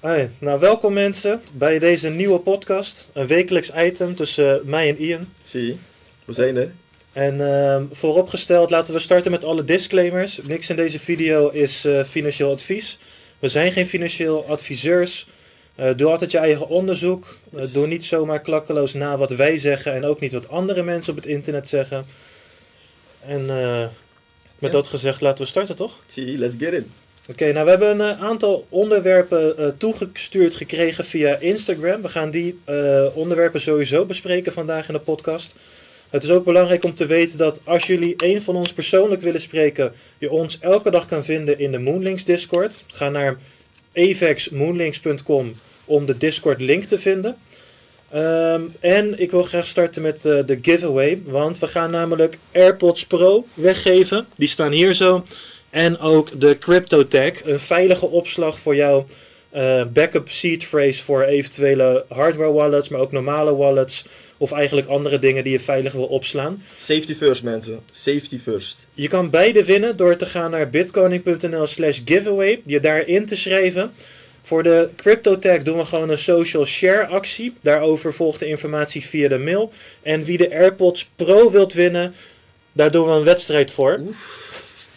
Hey, nou, welkom mensen bij deze nieuwe podcast. Een wekelijks item tussen mij en Ian. Zie je, we zijn er. En ehm, vooropgesteld laten we starten met alle disclaimers. Niks in deze video is eh, financieel advies. We zijn geen financieel adviseurs. Eh, doe altijd je eigen onderzoek. Eh, doe niet zomaar klakkeloos na wat wij zeggen en ook niet wat andere mensen op het internet zeggen. En met Ja. dat gezegd laten we starten, toch? Zie let's get in. Oké, nou we hebben een eh, aantal onderwerpen eh, toegestuurd gekregen via Instagram. We gaan die eh, onderwerpen sowieso bespreken vandaag in de podcast. Het is ook belangrijk om te weten dat als jullie een van ons persoonlijk willen spreken, je ons elke dag kan vinden in de Moonlinks Discord. Ga naar avexmoonlinks.com om de Discord link te vinden. Ehm, en ik wil graag starten met de giveaway, want we gaan namelijk AirPods Pro weggeven. Die staan hier zo. En ook de CryptoTag, een veilige opslag voor jouw eh, backup seed phrase voor eventuele hardware wallets, maar ook normale wallets. Of eigenlijk andere dingen die je veilig wil opslaan. Safety first, mensen. Safety first. Je kan beide winnen door te gaan naar bitcoin.nl slash giveaway, je daarin te schrijven. Voor de CryptoTag doen we gewoon een social share actie. Daarover volgt de informatie via de mail. En wie de AirPods Pro wilt winnen, daar doen we een wedstrijd voor.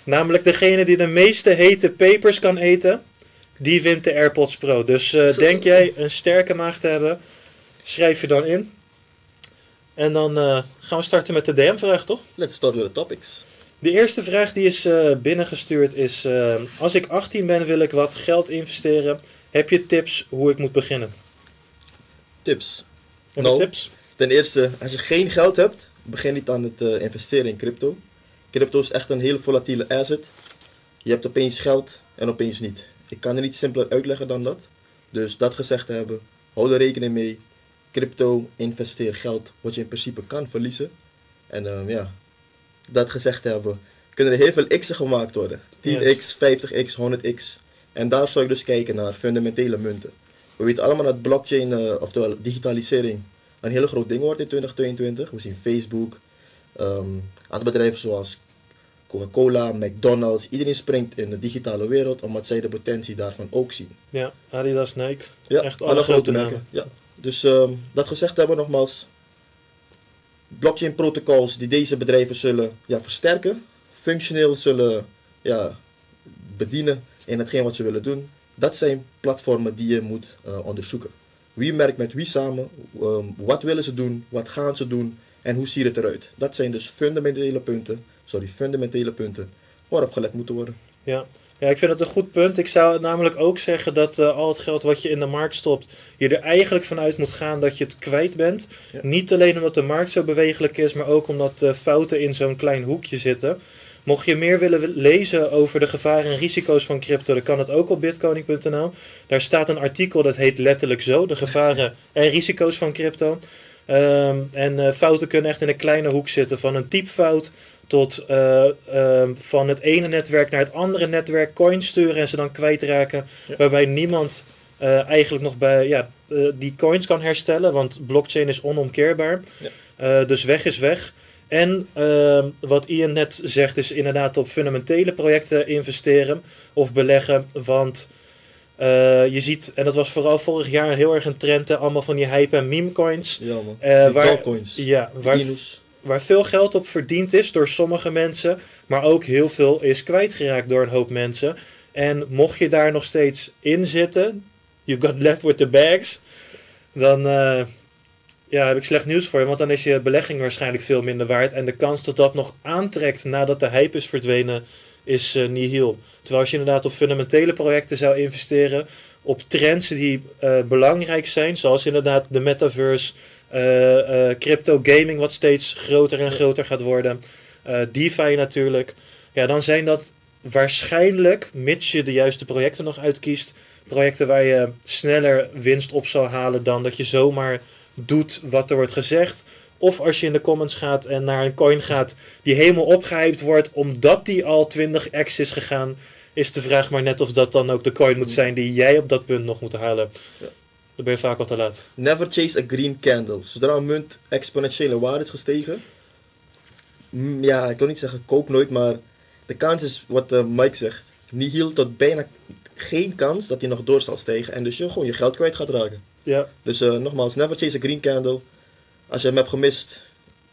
Namelijk degene die de meeste hete pepers kan eten, die wint de AirPods Pro. Dus eh, denk jij een sterke maag te hebben, schrijf je dan in. En dan eh, gaan we starten met de DM-vraag, toch? Let's start with the topics. De eerste vraag die is eh, binnengestuurd is: Als ik 18 ben, wil ik wat geld investeren. Heb je tips hoe ik moet beginnen? Tips. Heb Nou. tips? Ten eerste, als je geen geld hebt, begin niet aan het investeren in crypto. Crypto is echt een heel volatiele asset. Je hebt opeens geld en opeens niet. Ik kan het niet simpeler uitleggen dan dat. Dus dat gezegd hebben, hou er rekening mee. Crypto, investeer geld wat je in principe kan verliezen. En ehm, ja, dat gezegd hebben, kunnen er heel veel x'en gemaakt worden. 10x, 50x, 100x. En daar zou ik dus kijken naar fundamentele munten. We weten allemaal dat blockchain, eh, oftewel digitalisering, een heel groot ding wordt in 2022. We zien Facebook, ehm andere bedrijven zoals Coca-Cola, McDonald's. Iedereen springt in de digitale wereld omdat zij de potentie daarvan ook zien. Ja, Adidas, Nike. Ja, Echt alle, alle grote grote merken. Ja. Dus ehm, dat gezegd hebben we nogmaals. Blockchain protocols die deze bedrijven zullen ja, versterken, functioneel zullen ja, bedienen in hetgeen wat ze willen doen. Dat zijn platformen die je moet eh, onderzoeken. Wie merkt met wie samen, ehm, wat willen ze doen, wat gaan ze doen en hoe ziet het eruit. Dat zijn dus fundamentele punten, sorry, fundamentele punten waarop gelet moeten worden. Ja. ja, ik vind het een goed punt. Ik zou namelijk ook zeggen dat eh, al het geld wat je in de markt stopt, je er eigenlijk vanuit moet gaan dat je het kwijt bent. Ja. Niet alleen omdat de markt zo bewegelijk is, maar ook omdat eh, fouten in zo'n klein hoekje zitten. Mocht je meer willen lezen over de gevaren en risico's van crypto, dan kan het ook op bitcoin.nl. Daar staat een artikel dat heet letterlijk zo: de gevaren en risico's van crypto. Ehm, en eh, fouten kunnen echt in een kleine hoek zitten, van een typfout tot eh, ehm, van het ene netwerk naar het andere netwerk coins sturen en ze dan kwijtraken. Ja. Waarbij niemand eh, eigenlijk nog bij ja, eh, die coins kan herstellen, want blockchain is onomkeerbaar. Ja. Dus weg is weg. En ehm, wat Ian net zegt, is inderdaad op fundamentele projecten investeren of beleggen. Want je ziet, en dat was vooral vorig jaar heel erg een trend, hè, allemaal van die hype en meme coins. Ja man, die waar- Ja, waar. Waar veel geld op verdiend is door sommige mensen, maar ook heel veel is kwijtgeraakt door een hoop mensen. En mocht je daar nog steeds in zitten, you got left with the bags, dan eh, ja, heb ik slecht nieuws voor je, want dan is je belegging waarschijnlijk veel minder waard. En de kans dat dat nog aantrekt nadat de hype is verdwenen, is eh nihil. Terwijl als je inderdaad op fundamentele projecten zou investeren, op trends die eh, belangrijk zijn, zoals inderdaad de metaverse, crypto gaming, wat steeds groter en groter gaat worden, eh DeFi natuurlijk, ja, dan zijn dat waarschijnlijk, mits je de juiste projecten nog uitkiest, projecten waar je sneller winst op zal halen dan dat je zomaar doet wat er wordt gezegd. Of als je in de comments gaat en naar een coin gaat die helemaal opgehyped wordt omdat die al 20x is gegaan, is de vraag maar net of dat dan ook de coin moet zijn die jij op dat punt nog moet halen. Ja. Dan ben je vaak al te laat. Never chase a green candle. Zodra een munt exponentiële waarde is gestegen, mm, ja, ik wil niet zeggen koop nooit, maar de kans is, wat eh, Mike zegt, nihil tot bijna geen kans dat hij nog door zal stijgen en dus je gewoon je geld kwijt gaat raken. Ja, Dus eh, nogmaals, never chase a green candle. Als je hem hebt gemist,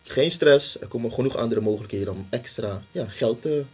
geen stress. Er komen genoeg andere mogelijkheden om extra ja, geld te,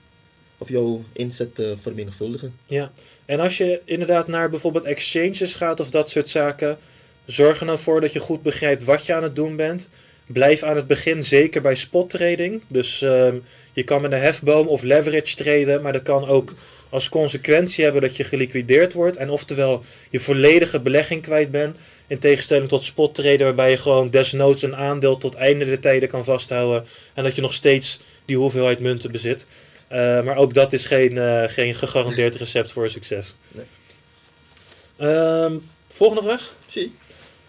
of jouw inzet te vermenigvuldigen. ja. En als je inderdaad naar bijvoorbeeld exchanges gaat of dat soort zaken, zorg er dan voor dat je goed begrijpt wat je aan het doen bent. Blijf aan het begin zeker bij spot trading. Dus ehm, je kan met een hefboom of leverage traden, maar dat kan ook als consequentie hebben dat je geliquideerd wordt. En oftewel je volledige belegging kwijt bent. In tegenstelling tot spot traden, waarbij je gewoon desnoods een aandeel tot einde der tijden kan vasthouden. En dat je nog steeds die hoeveelheid munten bezit. Eh, maar ook dat is geen, eh, geen gegarandeerd recept voor succes. Nee. Ehm, volgende vraag. Zie.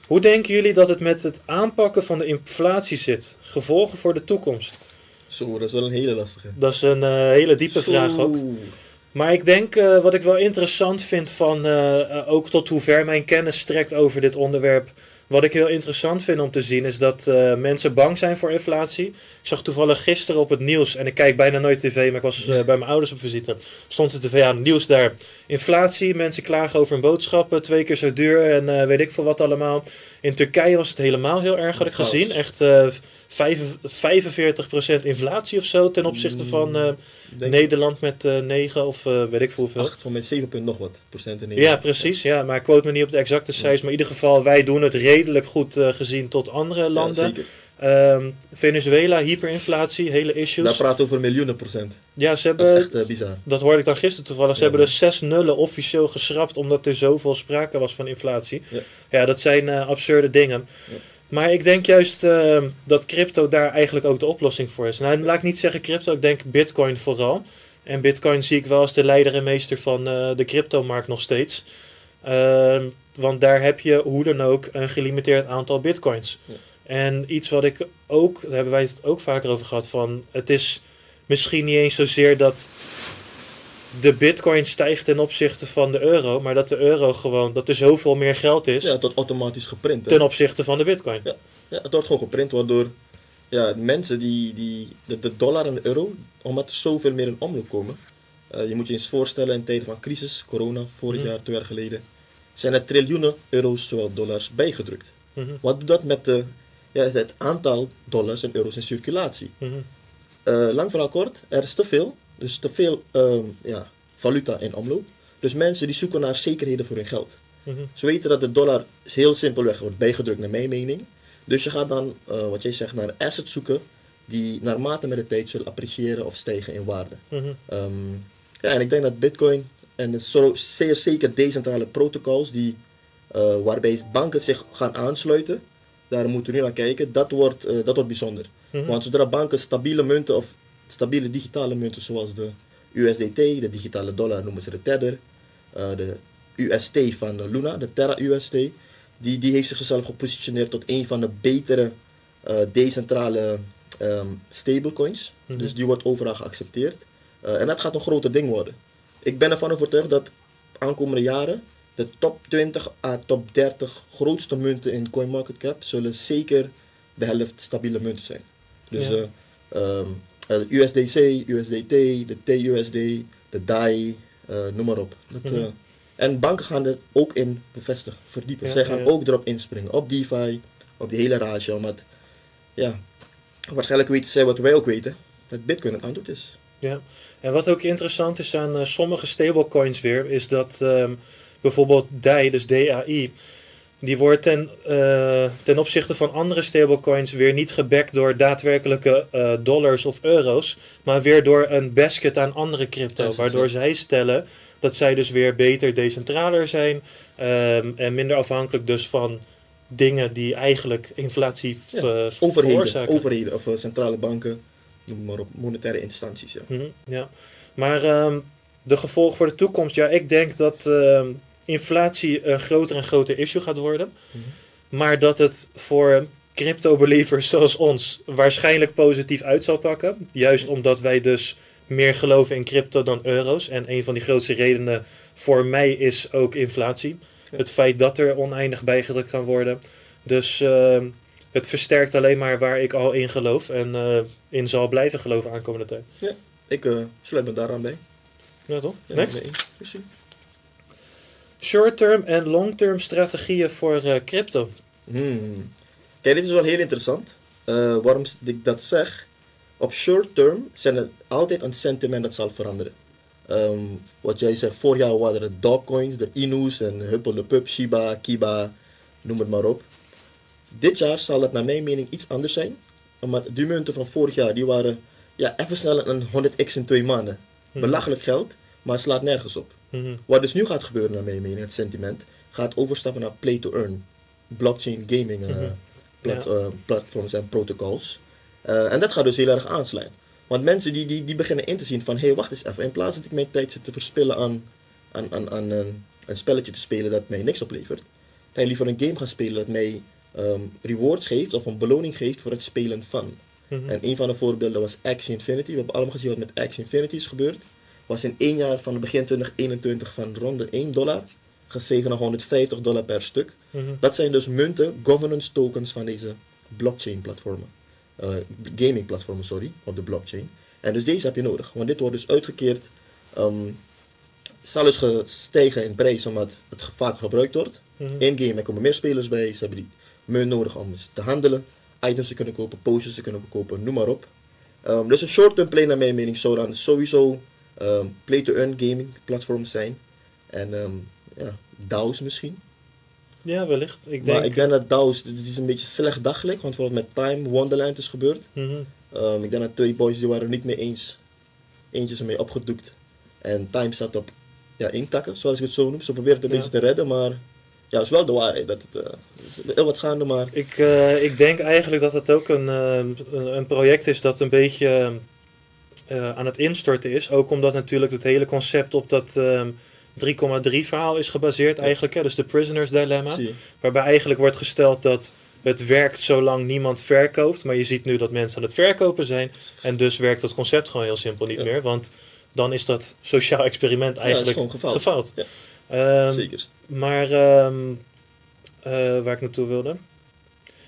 Hoe denken jullie dat het met het aanpakken van de inflatie zit? Gevolgen voor de toekomst? Zo, dat is wel een hele lastige. Dat is een eh, hele diepe Zo. vraag ook. Maar ik denk, wat ik wel interessant vind van, ook tot hoe ver mijn kennis strekt over dit onderwerp. Wat ik heel interessant vind om te zien is dat eh, mensen bang zijn voor inflatie. Ik zag toevallig gisteren op het nieuws, en ik kijk bijna nooit tv, maar ik was eh, bij mijn ouders op visite. Stond de tv aan, nieuws daar. Inflatie, mensen klagen over hun boodschappen, twee keer zo duur en eh, weet ik veel wat allemaal. In Turkije was het helemaal heel erg, had ik gezien. Echt 45% inflatie of zo ten opzichte van eh, Ik denk Nederland met eh 9 of eh, weet ik veel hoeveel. 8 van mijn 7 punt nog wat procent in Ja, Nederland. precies. Ja, maar ik quote me niet op de exacte cijfers. Maar in ieder geval, wij doen het redelijk goed eh, gezien tot andere Ja, landen. Ehm, Venezuela, hyperinflatie, hele issues. Daar praten we over miljoenen procent. ja, ze Dat is hebben, echt eh, bizar. dat hoorde ik dan gisteren toevallig, ze Ja, hebben dus zes nullen officieel geschrapt omdat er zoveel sprake was van inflatie. Ja. Ja, dat zijn eh, absurde dingen. Ja. Maar ik denk juist eh, dat crypto daar eigenlijk ook de oplossing voor is. Nou, laat ik niet zeggen crypto, ik denk bitcoin vooral. En bitcoin zie ik wel als de leider en meester van eh, de cryptomarkt nog steeds. Ehm, want daar heb je hoe dan ook een gelimiteerd aantal bitcoins. Ja. En iets wat ik ook, daar hebben wij het ook vaker over gehad, van het is misschien niet eens zozeer dat de bitcoin stijgt ten opzichte van de euro, maar dat de euro gewoon, dat er zoveel meer geld is Ja, wordt automatisch geprint. hè. ten opzichte van de bitcoin. Ja, het wordt gewoon geprint, waardoor ja, mensen die, die de, de dollar en de euro, omdat er zoveel meer in omloop komen. eh, je moet je eens voorstellen in tijden van crisis, corona, vorig Mhm. jaar, twee jaar geleden, zijn er triljoenen euro's, zowel dollars, bijgedrukt. Mhm, Wat doet dat met de, ja, het aantal dollars en euro's in circulatie? mhm, Eh, lang verhaal kort, er is te veel, dus te veel ehm, ja, valuta in omloop. Dus mensen die zoeken naar zekerheden voor hun geld. mhm, Ze weten dat de dollar heel simpelweg wordt bijgedrukt, naar mijn mening. Dus je gaat dan, eh, wat jij zegt, naar assets zoeken die naarmate met de tijd zullen appreciëren of stijgen in waarde. mhm. Ehm, ja, en ik denk dat Bitcoin en zo, zeer zeker decentrale protocols die, eh, waarbij banken zich gaan aansluiten, daar moeten we nu naar kijken, dat wordt, eh, dat wordt bijzonder. Mhm. Want zodra banken stabiele munten of stabiele digitale munten zoals de USDT, de digitale dollar noemen ze de Tether, eh, de UST van de Luna, de Terra UST, die, die heeft zichzelf gepositioneerd tot een van de betere eh, decentrale ehm, stablecoins. Mhm. Dus die wordt overal geaccepteerd. Eh, en dat gaat een groter ding worden. Ik ben ervan overtuigd dat aankomende jaren de top 20 à top 30 grootste munten in CoinMarketCap zullen zeker de helft stabiele munten zijn. Dus Ja. eh, eh, USDC, USDT, de TUSD, de DAI, eh, noem maar op. Dat, Mhm. eh, en banken gaan er ook in bevestigen, verdiepen. Ja, Zij gaan ja. ook erop inspringen, op DeFi, op die hele rage. Omdat, ja, waarschijnlijk weten zij wat wij ook weten, dat Bitcoin het antwoord is. Ja, en wat ook interessant is aan sommige stablecoins weer, is dat ehm, bijvoorbeeld DAI, dus DAI, die wordt ten, eh, ten opzichte van andere stablecoins weer niet gebackt door daadwerkelijke eh, dollars of euro's, maar weer door een basket aan andere crypto, waardoor zij stellen dat zij dus weer beter decentraler zijn ehm, en minder afhankelijk dus van dingen die eigenlijk inflatie Ja, ver- Overheden, veroorzaken. overheden of eh, centrale banken, noem maar op, monetaire instanties. Ja. Mhm, ja. Maar ehm, de gevolgen voor de toekomst, ja, ik denk dat ehm, inflatie een groter en groter issue gaat worden. Mhm. Maar dat het voor crypto-believers zoals ons waarschijnlijk positief uit zal pakken. Juist omdat wij dus meer geloven in crypto dan euro's. En een van die grootste redenen voor mij is ook inflatie. Ja. Het feit dat er oneindig bijgedrukt kan worden. Dus ehm, het versterkt alleen maar waar ik al in geloof. En eh, in zal blijven geloven aankomende tijd. Ik eh, sluit me daaraan bij. Ja, toch? Ja, Next. Precies. Short-term en long-term strategieën voor eh, crypto. Hmm. Kijk, dit is wel heel interessant. Eh, waarom ik dat zeg? Op short term zijn het altijd een sentiment dat zal veranderen. Ehm, wat jij zegt, vorig jaar waren er dogcoins, de Inus en Huppel de Pup, Shiba, Kiba, noem het maar op. Dit jaar zal het naar mijn mening iets anders zijn. Omdat die munten van vorig jaar, die waren ja, even sneller een 100x in twee maanden. Mhm. Belachelijk geld, maar het slaat nergens op. Mhm. Wat dus nu gaat gebeuren, naar mijn mening, het sentiment, gaat overstappen naar play to earn. Blockchain gaming eh, Mhm. plat- Ja. eh, platforms en protocols. Eh, en dat gaat dus heel erg aanslaan. Want mensen die, die, die beginnen in te zien van, hé, hey, wacht eens even. In plaats dat ik mijn tijd zit te verspillen aan, aan, aan, aan een, een spelletje te spelen dat mij niks oplevert, kan je liever een game gaan spelen dat mij ehm, rewards geeft of een beloning geeft voor het spelen van. Mhm. En een van de voorbeelden was Axie Infinity. We hebben allemaal gezien wat met Axie Infinity is gebeurd. Was in één jaar van begin 2021 van ronde 1 dollar gestegen naar 150 dollar per stuk. Mhm. Dat zijn dus munten, governance tokens van deze blockchain platformen. Eh, gaming platformen, sorry, op de blockchain. En dus deze heb je nodig, want dit wordt dus uitgekeerd. ehm zal dus ge- stijgen in prijs omdat het vaak gebruikt wordt. Mhm. In-game er komen meer spelers bij, ze hebben die munt nodig om te handelen, items te kunnen kopen, potions te kunnen kopen, noem maar op. Ehm, dus een short-term play naar mijn mening zou dan sowieso ehm, play-to-earn gaming platforms zijn. En ehm, ja, DAO's misschien. Ja, wellicht. Ik Maar denk... ik denk dat DAO's, dit is een beetje slecht daglicht, want wat met Time Wonderland is gebeurd. Mhm. Ehm, ik denk dat twee boys die waren niet mee eens. Eentje is ermee opgedoekt. En Time staat op ja, intakken, zoals ik het zo noem. Ze proberen het een Ja. beetje te redden, maar ja, het is wel de waarheid. Dat het, eh, is heel wat gaande, maar Ik, eh, ik denk eigenlijk dat het ook een, eh, een, een project is dat een beetje eh, aan het instorten is. Ook omdat natuurlijk het hele concept op dat ehm 3,3 verhaal is gebaseerd eigenlijk. Hè? Dus de Prisoners Dilemma. Waarbij eigenlijk wordt gesteld dat het werkt zolang niemand verkoopt. Maar je ziet nu dat mensen aan het verkopen zijn. En dus werkt dat concept gewoon heel simpel niet Ja. meer. Want dan is dat sociaal experiment eigenlijk gewoon gefaald. gefaald. Ja. Ehm, Zeker. maar ehm, eh, waar ik naartoe wilde.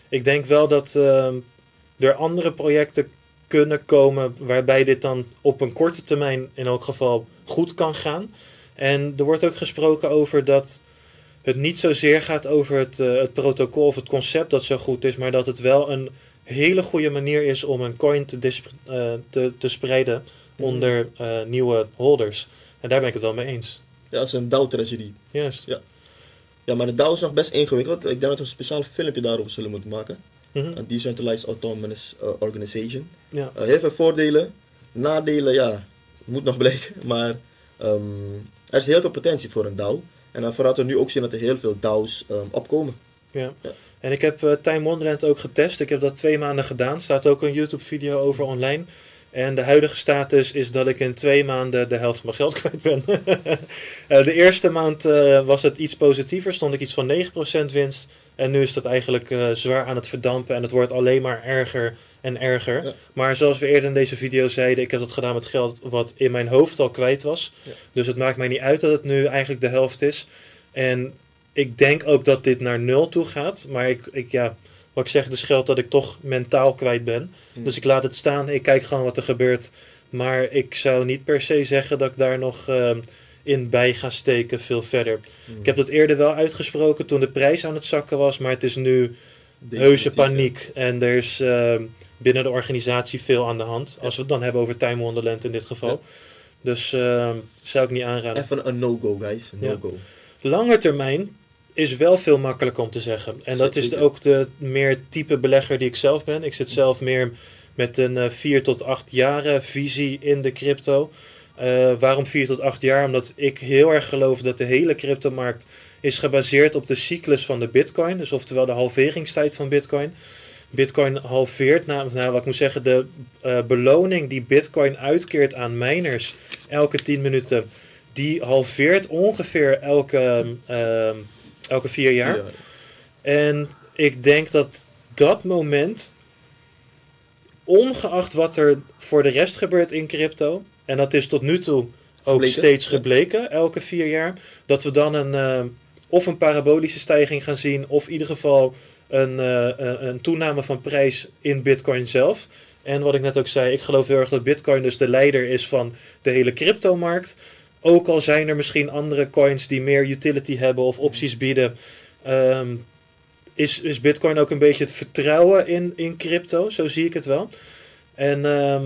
Ik denk wel dat ehm, er andere projecten kunnen komen waarbij dit dan op een korte termijn in elk geval goed kan gaan. En er wordt ook gesproken over dat het niet zozeer gaat over het, eh, het protocol of het concept dat zo goed is, maar dat het wel een hele goede manier is om een coin te, eh, te, te spreiden onder eh, nieuwe holders. En daar ben ik het wel mee eens. Ja, dat is een DAO-tragedie. Juist. Ja. Ja, maar de DAO is nog best ingewikkeld. Ik denk dat we een speciaal filmpje daarover zullen moeten maken. Mhm. Een Decentralized Autonomous eh, Organization. Ja. Eh, heel veel voordelen. Nadelen, ja, moet nog blijken. Maar ehm, er is heel veel potentie voor een DAO. En dan vooral we nu ook zien dat er heel veel DAO's ehm, opkomen. Ja. Ja. En ik heb eh, Time Wonderland ook getest. Ik heb dat twee maanden gedaan. Staat ook een YouTube video over online. En de huidige status is dat ik in twee maanden de helft van mijn geld kwijt ben. Eh, de eerste maand eh, was het iets positiever. Stond ik iets van 9% winst. En nu is dat eigenlijk eh, zwaar aan het verdampen. En het wordt alleen maar erger en erger. Ja. Maar zoals we eerder in deze video zeiden, ik heb dat gedaan met geld wat in mijn hoofd al kwijt was. Ja. Dus het maakt mij niet uit dat het nu eigenlijk de helft is. En ik denk ook dat dit naar nul toe gaat. Maar ik, ik ja, wat ik zeg, het is geld dat ik toch mentaal kwijt ben. Hmm. Dus ik laat het staan. Ik kijk gewoon wat er gebeurt. Maar ik zou niet per se zeggen dat ik daar nog ehm, in bij ga steken veel verder. Hmm. Ik heb dat eerder wel uitgesproken toen de prijs aan het zakken was. Maar het is nu heuse paniek. En er is ehm, binnen de organisatie veel aan de hand. Als we het dan hebben over Time Wonderland in dit geval. Ja. Dus ehm, zou ik niet aanraden. Even een no-go, guys. No-go. Lange termijn is wel veel makkelijker om te zeggen. En dat is ook de meer type belegger die ik zelf ben. Ik zit zelf meer met een eh, 4 tot 8 jaren visie in de crypto. Eh, waarom 4 tot 8 jaar? Omdat ik heel erg geloof dat de hele cryptomarkt is gebaseerd op de cyclus van de bitcoin. Dus oftewel de halveringstijd van bitcoin. Bitcoin halveert, nou, nou wat ik moet zeggen, de eh, beloning die bitcoin uitkeert aan miners elke 10 minuten, die halveert ongeveer elke, ehm, elke vier jaar. Ja. En ik denk dat dat moment, ongeacht wat er voor de rest gebeurt in crypto, en dat is tot nu toe ook Gebleken, steeds gebleken, elke vier jaar, dat we dan een, eh, of een parabolische stijging gaan zien, of in ieder geval een, eh, een, een toename van prijs in Bitcoin zelf. En wat ik net ook zei, ik geloof heel erg dat Bitcoin dus de leider is van de hele cryptomarkt. ook al zijn er misschien andere coins die meer utility hebben of opties bieden, ehm, is, is Bitcoin ook een beetje het vertrouwen in, in crypto. Zo zie ik het wel. En ehm,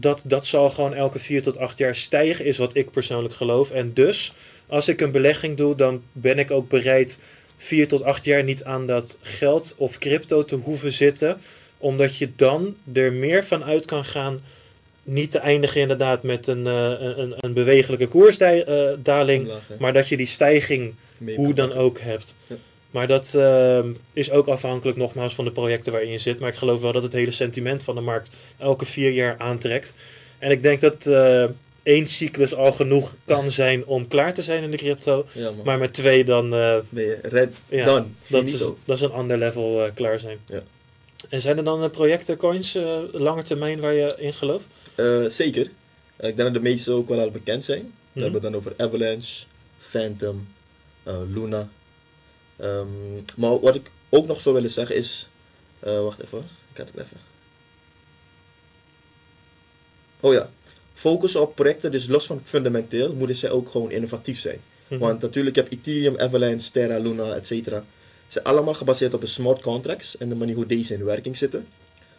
dat, dat zal gewoon elke vier tot acht jaar stijgen, is wat ik persoonlijk geloof. En dus, als ik een belegging doe, dan ben ik ook bereid vier tot acht jaar niet aan dat geld of crypto te hoeven zitten. Omdat je dan er meer van uit kan gaan. Niet te eindigen inderdaad met een, uh, een, een bewegelijke koersdaling. Uh, maar dat je die stijging Mee hoe dan ook hebt. Ja. Maar dat uh, is ook afhankelijk nogmaals van de projecten waarin je zit. Maar ik geloof wel dat het hele sentiment van de markt elke vier jaar aantrekt. En ik denk dat uh, één cyclus al genoeg kan zijn om klaar te zijn in de crypto. Ja, maar met twee dan... Uh, ben je red, ja, done. Dat is, dat is een ander level klaar zijn. Ja. En zijn er dan projecten, coins, lange termijn waar je in gelooft? zeker. ik denk dat de meeste ook wel al bekend zijn. Mm -hmm. We hebben het dan over Avalanche, Phantom, Luna... Um, maar wat ik ook nog zou willen zeggen is. Uh, wacht even, ik had het even. Oh ja, focus op projecten, dus los van fundamenteel, moeten zij ook gewoon innovatief zijn. Mm -hmm. Want natuurlijk heb Ethereum, Avalanche, Terra, Luna, etc. Ze zijn allemaal gebaseerd op de smart contracts en de manier hoe deze in werking zitten.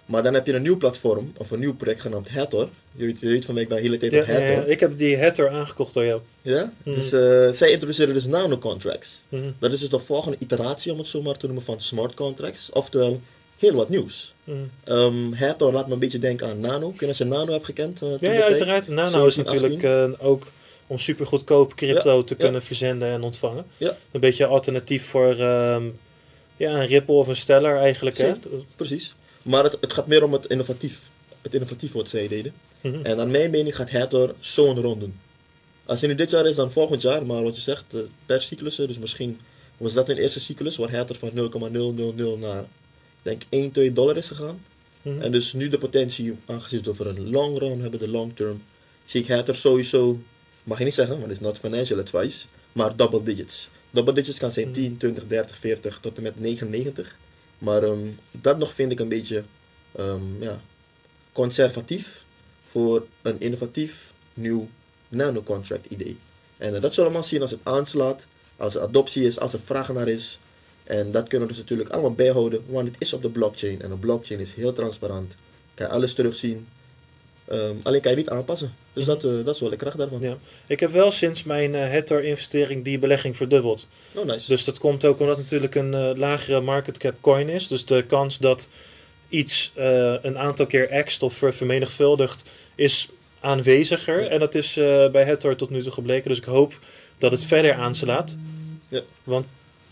Maar dan heb je een nieuw platform, of een nieuw project genaamd Hathor. Je weet, je weet van mij, ik ben de hele tijd ja, op Hathor. Ja, ik heb die Hathor aangekocht door jou. Ja? Mm. Dus uh, zij introduceren dus nano-contracts. Mm. Dat is dus de volgende iteratie, om het zo maar te noemen, van smart contracts. Oftewel, heel wat nieuws. Mm. Um, Hathor laat me een beetje denken aan Nano. Kun je als je Nano hebt gekend? Uh, ja, ja uiteraard. Nano is natuurlijk uh, ook om super goedkoop crypto ja, te kunnen verzenden en ontvangen. Ja. Een beetje alternatief voor um, ja, een Ripple of een Stellar eigenlijk. Hè? Precies. Maar het, het gaat meer om het innovatief. Het innovatief wat zij deden. Mm -hmm. En naar mijn mening gaat Hathor zo'n ronde doen. Als het nu dit jaar is, dan volgend jaar. Maar wat je zegt, per cyclus. Dus misschien was dat een eerste cyclus waar Hathor van 0,000 naar, denk 1, 2 dollar is gegaan. Mm -hmm. En dus nu de potentie, aangezien we het over een long run hebben, de long term, zie ik Hathor sowieso, mag je niet zeggen, want het is not financial advice, maar double digits. Double digits kan zijn mm -hmm. 10, 20, 30, 40 tot en met 99. Maar um, dat nog vind ik een beetje um, ja, conservatief voor een innovatief nieuw nano-contract idee. En uh, dat zullen we maar zien als het aanslaat, als er adoptie is, als er vraag naar is. En dat kunnen we dus natuurlijk allemaal bijhouden, want het is op de blockchain. En de blockchain is heel transparant. Kan je alles terugzien. Um, alleen kan je niet aanpassen. Dus dat, uh, dat is wel de kracht daarvan. Ja. Ik heb wel sinds mijn uh, Hathor-investering die belegging verdubbeld. Oh, nice. Dus dat komt ook omdat het natuurlijk een uh, lagere market cap coin is. Dus de kans dat iets een aantal keer ext of vermenigvuldigt is aanweziger. Ja. En dat is bij Hathor tot nu toe gebleken. Dus ik hoop dat het verder aanslaat. Ja. Want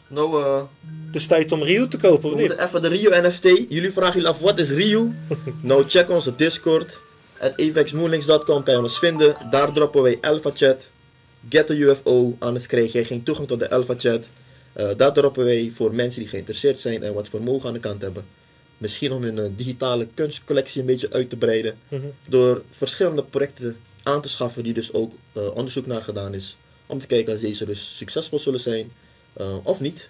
nou, uh, het is tijd om Rio te kopen, we of niet? moeten even de Rio NFT. Jullie vragen jullie af, wat is Rio? nou, check onze Discord. At avexmoonlinks.com kan je ons vinden. Daar droppen wij Alpha Chat. Get a UFO, anders krijg je geen toegang tot de Alpha Chat. Uh, daar droppen wij voor mensen die geïnteresseerd zijn en wat vermogen aan de kant hebben. Misschien om hun uh, digitale kunstcollectie een beetje uit te breiden. Mm -hmm. Door verschillende projecten aan te schaffen die dus ook uh, onderzoek naar gedaan is. Om te kijken of deze dus succesvol zullen zijn of niet.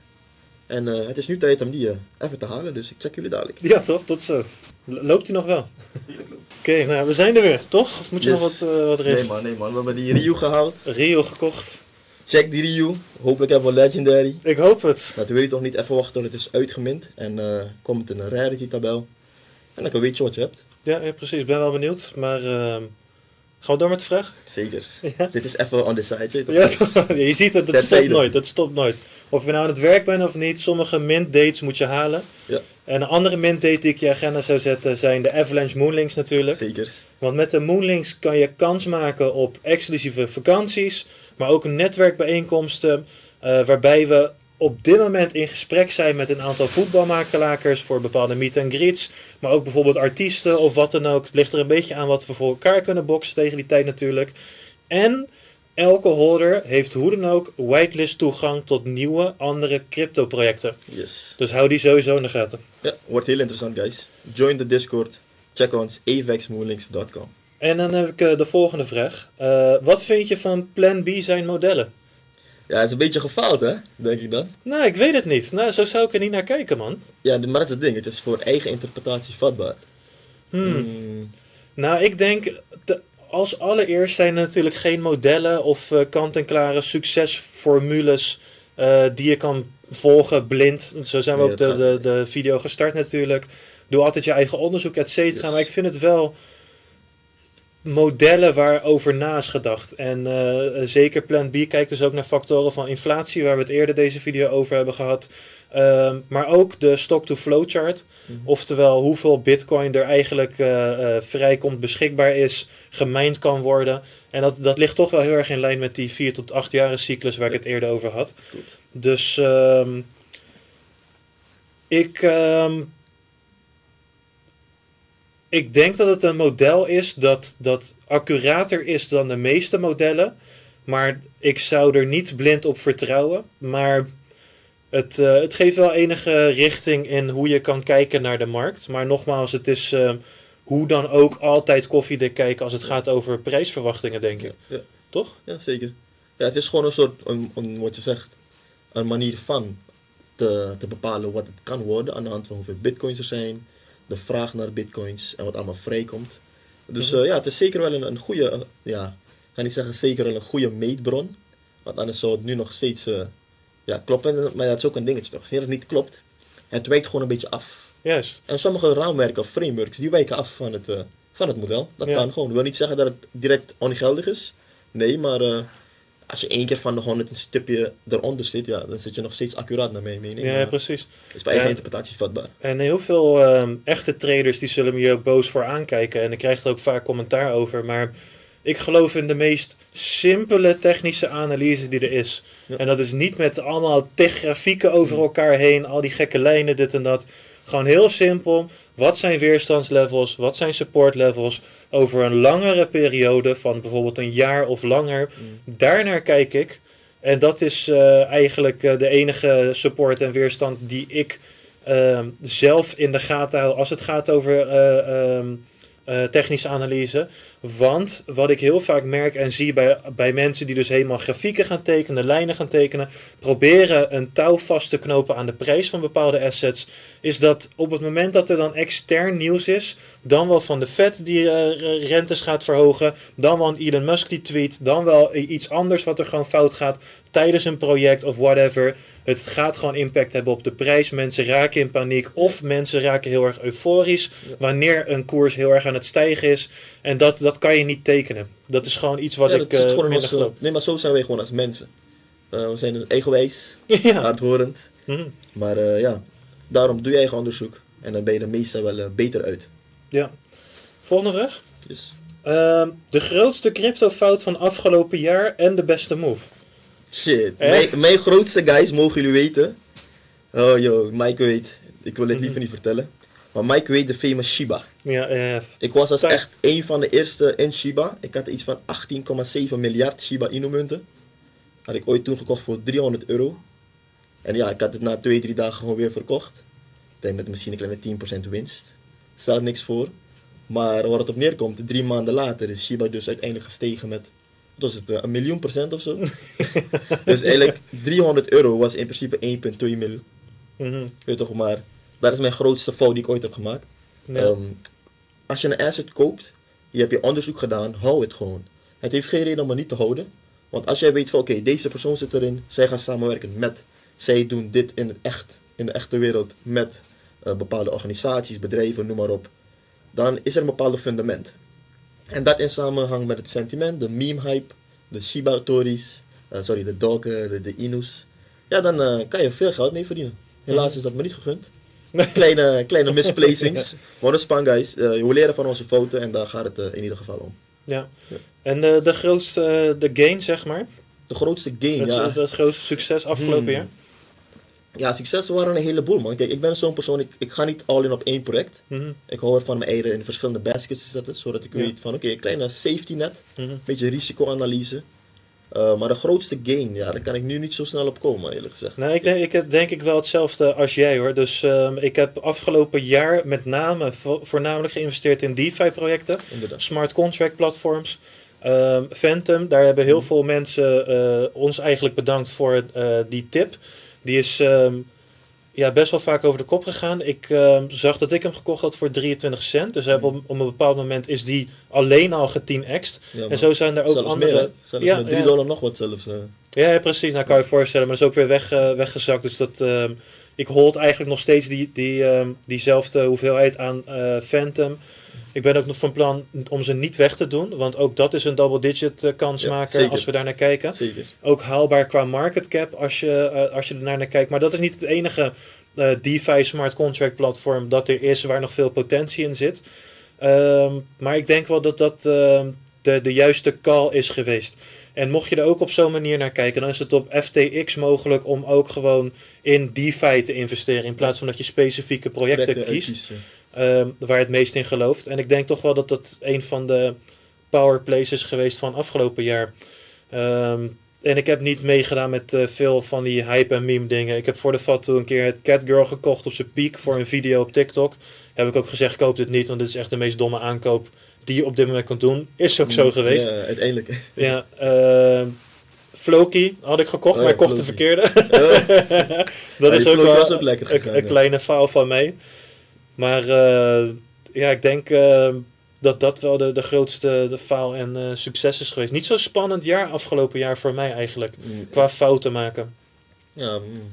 En het is nu tijd om die even te halen, dus ik check jullie dadelijk. Ja, toch? Tot zo. Loopt hij nog wel? Oké, okay, nou we zijn er weer, toch? Of moet je yes. nog wat, uh, wat regelen? Nee man, nee man. We hebben die Rio gehaald. Rio gekocht. Check die Rio. Hopelijk hebben we Legendary. Ik hoop het. Dat weet je toch niet even wachten tot het is uitgemind. En komt in een rarity tabel. En dan weet je wat je hebt. Ja, ja precies. Ik ben wel benieuwd. Maar ehm, gaan we door met de vraag? Zeker. Ja. Dit is even on the side. Ja, je ziet het, dat stopt nooit. Dat stopt nooit. Of je nou aan het werk bent of niet, sommige mint dates moet je halen. Ja. En een andere mint date die ik je agenda zou zetten zijn de Avalanche Moonlinks natuurlijk. Zeker. Want met de Moonlinks kan je kans maken op exclusieve vakanties, maar ook netwerkbijeenkomsten. Uh, waarbij we op dit moment in gesprek zijn met een aantal voetbalmakelaars voor bepaalde meet and greets. Maar ook bijvoorbeeld artiesten of wat dan ook. Het ligt er een beetje aan wat we voor elkaar kunnen boksen tegen die tijd natuurlijk. En elke holder heeft hoe dan ook whitelist toegang tot nieuwe andere crypto projecten. Yes. Dus hou die sowieso in de gaten. Ja, wordt heel interessant guys. Join de Discord. Check ons avexmoonlinks.com. En dan heb ik uh, de volgende vraag. Uh, wat vind je van Plan B zijn modellen? Ja, het is een beetje gefaald hè, denk ik dan. Nou, ik weet het niet. Nou, zo zou ik er niet naar kijken man. Ja, maar dat is het ding. Het is voor eigen interpretatie vatbaar. Hmm. Hmm. Nou, ik denk... Te, als allereerst zijn er natuurlijk geen modellen of eh, kant-en-klare succesformules eh, die je kan volgen blind. Zo zijn we Nee, ook de, de, de video gestart natuurlijk. Doe altijd je eigen onderzoek, et cetera. Yes. Maar ik vind het wel modellen waarover na is gedacht. En eh, zeker Plan B kijkt dus ook naar factoren van inflatie, waar we het eerder deze video over hebben gehad. Ehm, maar ook de stock-to-flow chart. Mhm. Oftewel hoeveel bitcoin er eigenlijk eh, eh, vrijkomt, beschikbaar is, gemijnd kan worden. En dat, dat ligt toch wel heel erg in lijn met die 4 tot 8 jaren cyclus waar ik het eerder over had. Goed. Dus ehm, ik, ehm, ik denk dat het een model is dat, dat accurater is dan de meeste modellen. Maar ik zou er niet blind op vertrouwen. Maar het, eh, het geeft wel enige richting in hoe je kan kijken naar de markt. Maar nogmaals, het is ehm, hoe dan ook altijd koffiedik kijken als het gaat over prijsverwachtingen, denk ik. Ja, ja. Toch? Ja, zeker. Ja, het is gewoon een soort, een, een, wat je zegt, een manier van te, te bepalen wat het kan worden aan de hand van hoeveel bitcoins er zijn, de vraag naar bitcoins en wat allemaal vrijkomt. Dus Mhm. eh, ja, het is zeker wel een, een goede, eh, ja, ik ga niet zeggen zeker wel een goede meetbron, want anders zou het nu nog steeds eh, ja, kloppen. Maar dat is ook een dingetje toch, als het niet klopt, het wijkt gewoon een beetje af. Juist. En sommige raamwerken of frameworks, die wijken af van het, van het model. Dat Ja. kan gewoon. Dat wil niet zeggen dat het direct ongeldig is. Nee, maar als je één keer van de 100 een stipje eronder zit, ja, dan zit je nog steeds accuraat naar mijn mening. Ja, precies. Is bij eigen interpretatie vatbaar. En heel veel ehm, echte traders die zullen me hier ook boos voor aankijken. En ik krijg er ook vaak commentaar over. Maar ik geloof in de meest simpele technische analyse die er is. Ja. En dat is niet met allemaal tig grafieken over elkaar heen. Al die gekke lijnen, dit en dat. Gewoon heel simpel. Wat zijn weerstandslevels? Wat zijn supportlevels? Over een langere periode van bijvoorbeeld een jaar of langer. Daarnaar kijk ik. En dat is eh, eigenlijk eh, de enige support en weerstand die ik ehm, zelf in de gaten hou als het gaat over eh, ehm, eh, technische analyse. Want wat ik heel vaak merk en zie bij, bij mensen die dus helemaal grafieken gaan tekenen, lijnen gaan tekenen, proberen een touw vast te knopen aan de prijs van bepaalde assets, is dat op het moment dat er dan extern nieuws is, dan wel van de Fed die eh, rentes gaat verhogen, dan wel een Elon Musk die tweet, dan wel iets anders wat er gewoon fout gaat tijdens een project of whatever. Het gaat gewoon impact hebben op de prijs. Mensen raken in paniek of mensen raken heel erg euforisch wanneer een koers heel erg aan het stijgen is. En dat, dat kan je niet tekenen. Dat is gewoon iets wat ja, ik eh gewoon eh, Nee, maar zo zijn wij gewoon als mensen. Eh, we zijn eigenwijs, ja. hardhorend. Mhm. Maar ja, daarom doe je eigen onderzoek. En dan ben je er meestal wel eh, beter uit. ja. Volgende vraag. Ehm, de grootste cryptofout van afgelopen jaar en de beste move. shit. Mijn, mijn grootste guys mogen jullie weten. Oh joh, Mike weet. Ik wil het liever Mhm. niet vertellen. Maar Mike weet de famous Shiba. Ja, eh, Ik was als echt een van de eerste in Shiba. Ik had iets van 18,7 miljard Shiba Inu munten. Had ik ooit toen gekocht voor 300 euro. En ja, ik had het na 2, 3 dagen gewoon weer verkocht. Met misschien een kleine 10% winst. Stelt niks voor. Maar waar het op neerkomt, drie maanden later is Shiba dus uiteindelijk gestegen met, wat was het, eh, een miljoen procent of zo. dus eigenlijk 300 euro was in principe 1,2 mil. mhm. Weet je toch, maar dat is mijn grootste fout die ik ooit heb gemaakt. Ehm, als je een asset koopt, je hebt je onderzoek gedaan, hou het gewoon. Het heeft geen reden om het niet te houden. Want als jij weet van oké, deze persoon zit erin, zij gaan samenwerken met, zij doen dit in het echt, in de echte wereld met eh, bepaalde organisaties, bedrijven, noem maar op. Dan is er een bepaald fundament. En dat in samenhang met het sentiment, de meme hype, de Shiba Tories, eh, sorry, de Dogen, de, de Inus. Ja, dan eh, kan je veel geld mee verdienen. Helaas is dat me niet gegund. Kleine, kleine misplacings. Maar dat is fun, guys. We leren van onze fouten en daar gaat het in ieder geval om. ja. Ja. En de, de grootste de gain, zeg maar. De grootste gain, Het, ja. het grootste succes afgelopen Hmm. jaar. Ja, successen waren een heleboel, man. Kijk, ik ben zo'n persoon, ik, ik ga niet all in op één project. Mhm, Ik hou ervan mijn eieren in verschillende baskets te zetten, zodat ik Ja. weet van, oké, een kleine safety net, mhm. een beetje risicoanalyse. Eh, maar de grootste gain, ja, daar kan ik nu niet zo snel op komen, eerlijk gezegd. Nou, ik denk, ik heb denk ik wel hetzelfde als jij hoor. Dus ehm, ik heb afgelopen jaar met name vo- voornamelijk geïnvesteerd in DeFi-projecten, smart contract platforms. Ehm, Phantom, daar hebben heel veel mensen eh, ons eigenlijk bedankt voor eh, die tip. Die is, ehm, ja, best wel vaak over de kop gegaan. Ik ehm, zag dat ik hem gekocht had voor 23 cent. Dus op, op een bepaald moment is die alleen al getienxt. Ja, En zo zijn er ook zelfs andere... meer? Zelfs Ja, met 3 ja. dollar nog wat zelfs. eh. Ja, precies. Nou kan je voorstellen, maar dat is ook weer weg, eh, weggezakt. Dus dat, ehm, ik hold eigenlijk nog steeds die, die, diezelfde hoeveelheid aan eh, Phantom. Ik ben ook nog van plan om ze niet weg te doen, want ook dat is een double-digit eh, kansmaker Ja, zeker. als we daar naar kijken. Zeker. Ook haalbaar qua market cap als je, eh, als je er naar, kijkt. Maar dat is niet het enige eh, DeFi smart contract platform dat er is waar nog veel potentie in zit. Ehm, maar ik denk wel dat dat ehm, de, de juiste call is geweest. En mocht je er ook op zo'n manier naar kijken, dan is het op FTX mogelijk om ook gewoon in DeFi te investeren. In plaats van dat je specifieke projecten kiest waar je het meest in gelooft. En ik denk toch wel dat dat een van de power plays is geweest van afgelopen jaar. Ehm, en ik heb niet meegedaan met eh, veel van die hype en meme dingen. Ik heb voor de Fatu een keer het Catgirl gekocht op zijn piek voor een video op TikTok. Heb ik ook gezegd, koop dit niet, want dit is echt de meest domme aankoop die je op dit moment kan doen. Is ook zo geweest. Ja, uiteindelijk. Ja, ehm, Floki had ik gekocht, Oh maar ik kocht de verkeerde. Dat is ook wel was ook lekker een, een kleine faal van mij. Maar eh, ja, ik denk eh, dat dat wel de, de grootste de faal en eh, succes is geweest. Niet zo spannend jaar afgelopen jaar voor mij eigenlijk. Mm, Qua fouten maken. Ja, mm.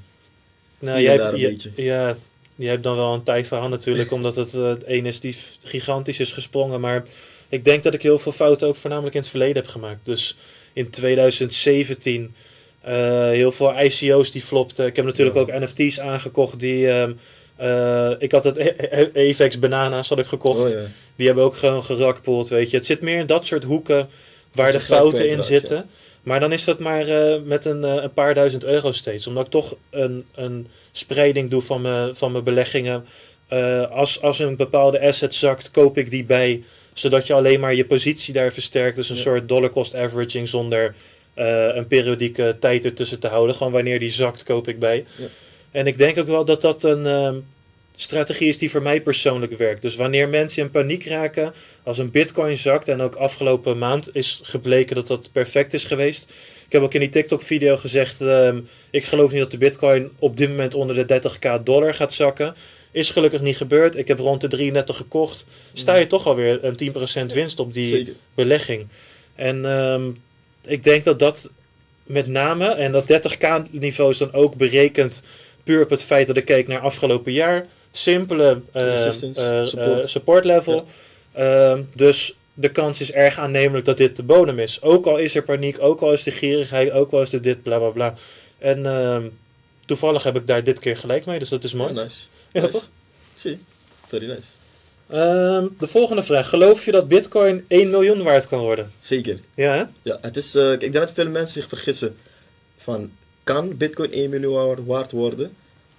Nou, jij daar een je- beetje. ja, je hebt dan wel een tij verhaal natuurlijk, omdat het het een is die gigantisch is gesprongen. Maar ik denk dat ik heel veel fouten ook voornamelijk in het verleden heb gemaakt. Dus in 2017 eh, heel veel ICO's die flopten. Ik heb natuurlijk Ja. ook NFT's aangekocht die... ehm, eh, ik had het E- E- Avex Bananas had ik gekocht. Oh, ja. Die hebben ook gewoon gerakpoeld, weet je. Het zit meer in dat soort hoeken waar de fouten in zitten. Maar dan is dat maar eh, met een, eh, een paar duizend euro steeds. Omdat ik toch een, een spreiding doe van mijn, van mijn beleggingen. Als, als een bepaalde asset zakt, koop ik die bij. Zodat je alleen maar je positie daar versterkt. Dus een Ja. soort dollar cost averaging zonder een periodieke tijd ertussen te houden. Gewoon wanneer die zakt, koop ik bij. Ja. En ik denk ook wel dat dat een ehm, strategie is die voor mij persoonlijk werkt. Dus wanneer mensen in paniek raken, als een bitcoin zakt, en ook afgelopen maand is gebleken dat dat perfect is geweest. Ik heb ook in die TikTok-video gezegd, ehm, ik geloof niet dat de bitcoin op dit moment onder de 30k dollar gaat zakken. Is gelukkig niet gebeurd. Ik heb rond de 33 gekocht. Sta je toch alweer een 10% winst op die Zeker. belegging. En ehm, ik denk dat dat met name, en dat 30k niveau is dan ook berekend puur op het feit dat ik keek naar afgelopen jaar. Simpele eh, Resistance, eh, support. eh, support level. Ehm, dus de kans is erg aannemelijk dat dit de bodem is. Ook al is er paniek, ook al is de gierigheid, ook al is er dit, bla bla bla. En ehm, toevallig heb ik daar dit keer gelijk mee, dus dat is mooi. Ja, nice. Ja, nice. toch? Zie, very nice. Ehm, de volgende vraag. Geloof je dat bitcoin 1 miljoen waard kan worden? Zeker. Ja, hè? Ja, het is, eh, ik denk dat veel mensen zich vergissen van, kan bitcoin 1 miljoen waard worden?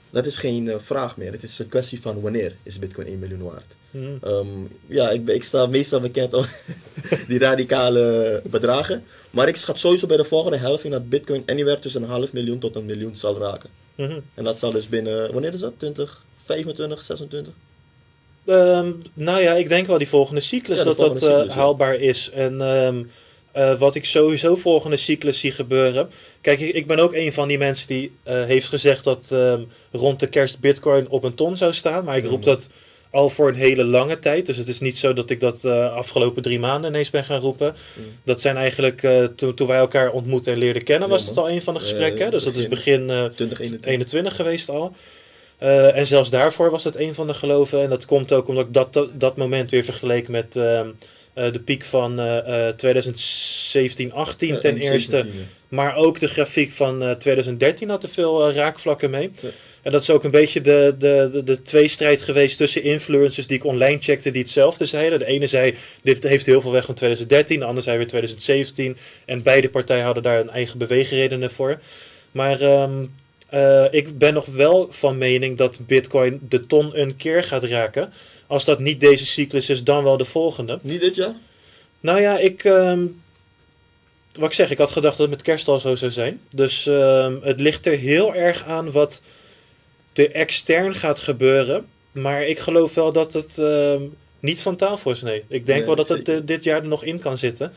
Dat is geen eh, vraag meer. Het is een kwestie van wanneer is bitcoin 1 miljoen waard. Mhm. Ehm, ja, ik, ik sta meestal bekend om die radicale bedragen. Maar ik schat sowieso bij de volgende helft in dat bitcoin anywhere tussen een half miljoen tot een miljoen zal raken. Mhm. En dat zal dus binnen, wanneer is dat? 20, 25, 26? Ehm, nou ja, ik denk wel die volgende cyclus Ja, dat dat volgende eh, cyclus, haalbaar is. En ehm, eh, wat ik sowieso volgende cyclus zie gebeuren. Kijk, ik, ben ook een van die mensen die eh, heeft gezegd dat ehm, rond de kerst bitcoin op een ton zou staan. Maar ik roep Ja. dat al voor een hele lange tijd. Dus het is niet zo dat ik dat eh, afgelopen drie maanden ineens ben gaan roepen. Mm. Dat zijn eigenlijk, toen toen wij elkaar ontmoetten en leerden kennen, Ja, was het man. al een van de gesprekken. dus dat is begin- begin eh, 2021. 21 geweest al. En zelfs daarvoor was het een van de geloven. En dat komt ook omdat ik dat, dat, dat moment weer vergeleek met eh, de piek van eh, eh, 2017, 18 Ja, ten en eerste. 17, ja. Maar ook de grafiek van eh, 2013 had er veel eh, raakvlakken mee. Ja. En dat is ook een beetje de, de, de, de tweestrijd geweest tussen influencers die ik online checkte die hetzelfde zeiden. De ene zei, dit heeft heel veel weg van 2013. De ander zei weer 2017. En beide partijen hadden daar een eigen beweegredenen voor. Maar ehm, eh, ik ben nog wel van mening dat bitcoin de ton een keer gaat raken. Als dat niet deze cyclus is, dan wel de volgende. Niet dit jaar? Nou ja, ik. ehm, wat ik zeg, ik had gedacht dat het met kerst al zo zou zijn. Dus ehm, het ligt er heel erg aan wat er extern gaat gebeuren. Maar ik geloof wel dat het ehm, niet van tafel is, nee. Ik denk wel dat het eh, dit jaar er nog in kan zitten.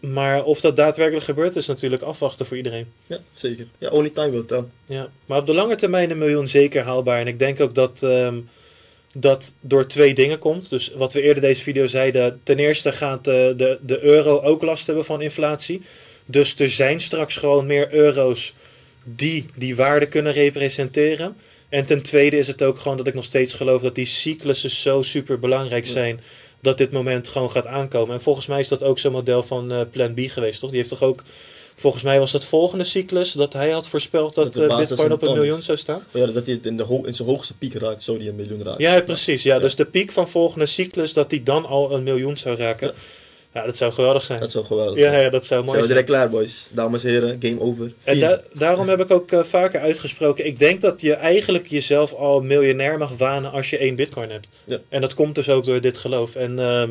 Maar of dat daadwerkelijk gebeurt, is natuurlijk afwachten voor iedereen. Ja, zeker. Ja, only time will tell. Ja, maar op de lange termijn een miljoen zeker haalbaar. En ik denk ook dat dat door twee dingen komt. Dus wat we eerder deze video zeiden. Ten eerste gaat de, de, de euro ook last hebben van inflatie. Dus er zijn straks gewoon meer euro's die die waarde kunnen representeren. En ten tweede is het ook gewoon dat ik nog steeds geloof dat die cyclussen zo super belangrijk zijn. Dat dit moment gewoon gaat aankomen. En volgens mij is dat ook zo'n model van eh, Plan B geweest, toch? Die heeft toch ook. Volgens mij was het volgende cyclus dat hij had voorspeld dat, Dat eh, Bitcoin op een miljoen is. zou staan. Maar ja, dat hij het in, de in zijn hoogste piek raakt, zou die een miljoen raken. Ja, precies. Ja, Ja. Dus de piek van volgende cyclus, dat die dan al een miljoen zou raken. Ja. Ja, dat zou geweldig zijn. Dat zou geweldig Ja, zijn. ja, dat zou mooi Zijn we direct klaar, boys. Dames en heren, game over. En da- daarom heb ik ook eh, vaker uitgesproken. Ik denk dat je eigenlijk jezelf al miljonair mag wanen als je één bitcoin hebt. Ja. En dat komt dus ook door dit geloof. En ehm,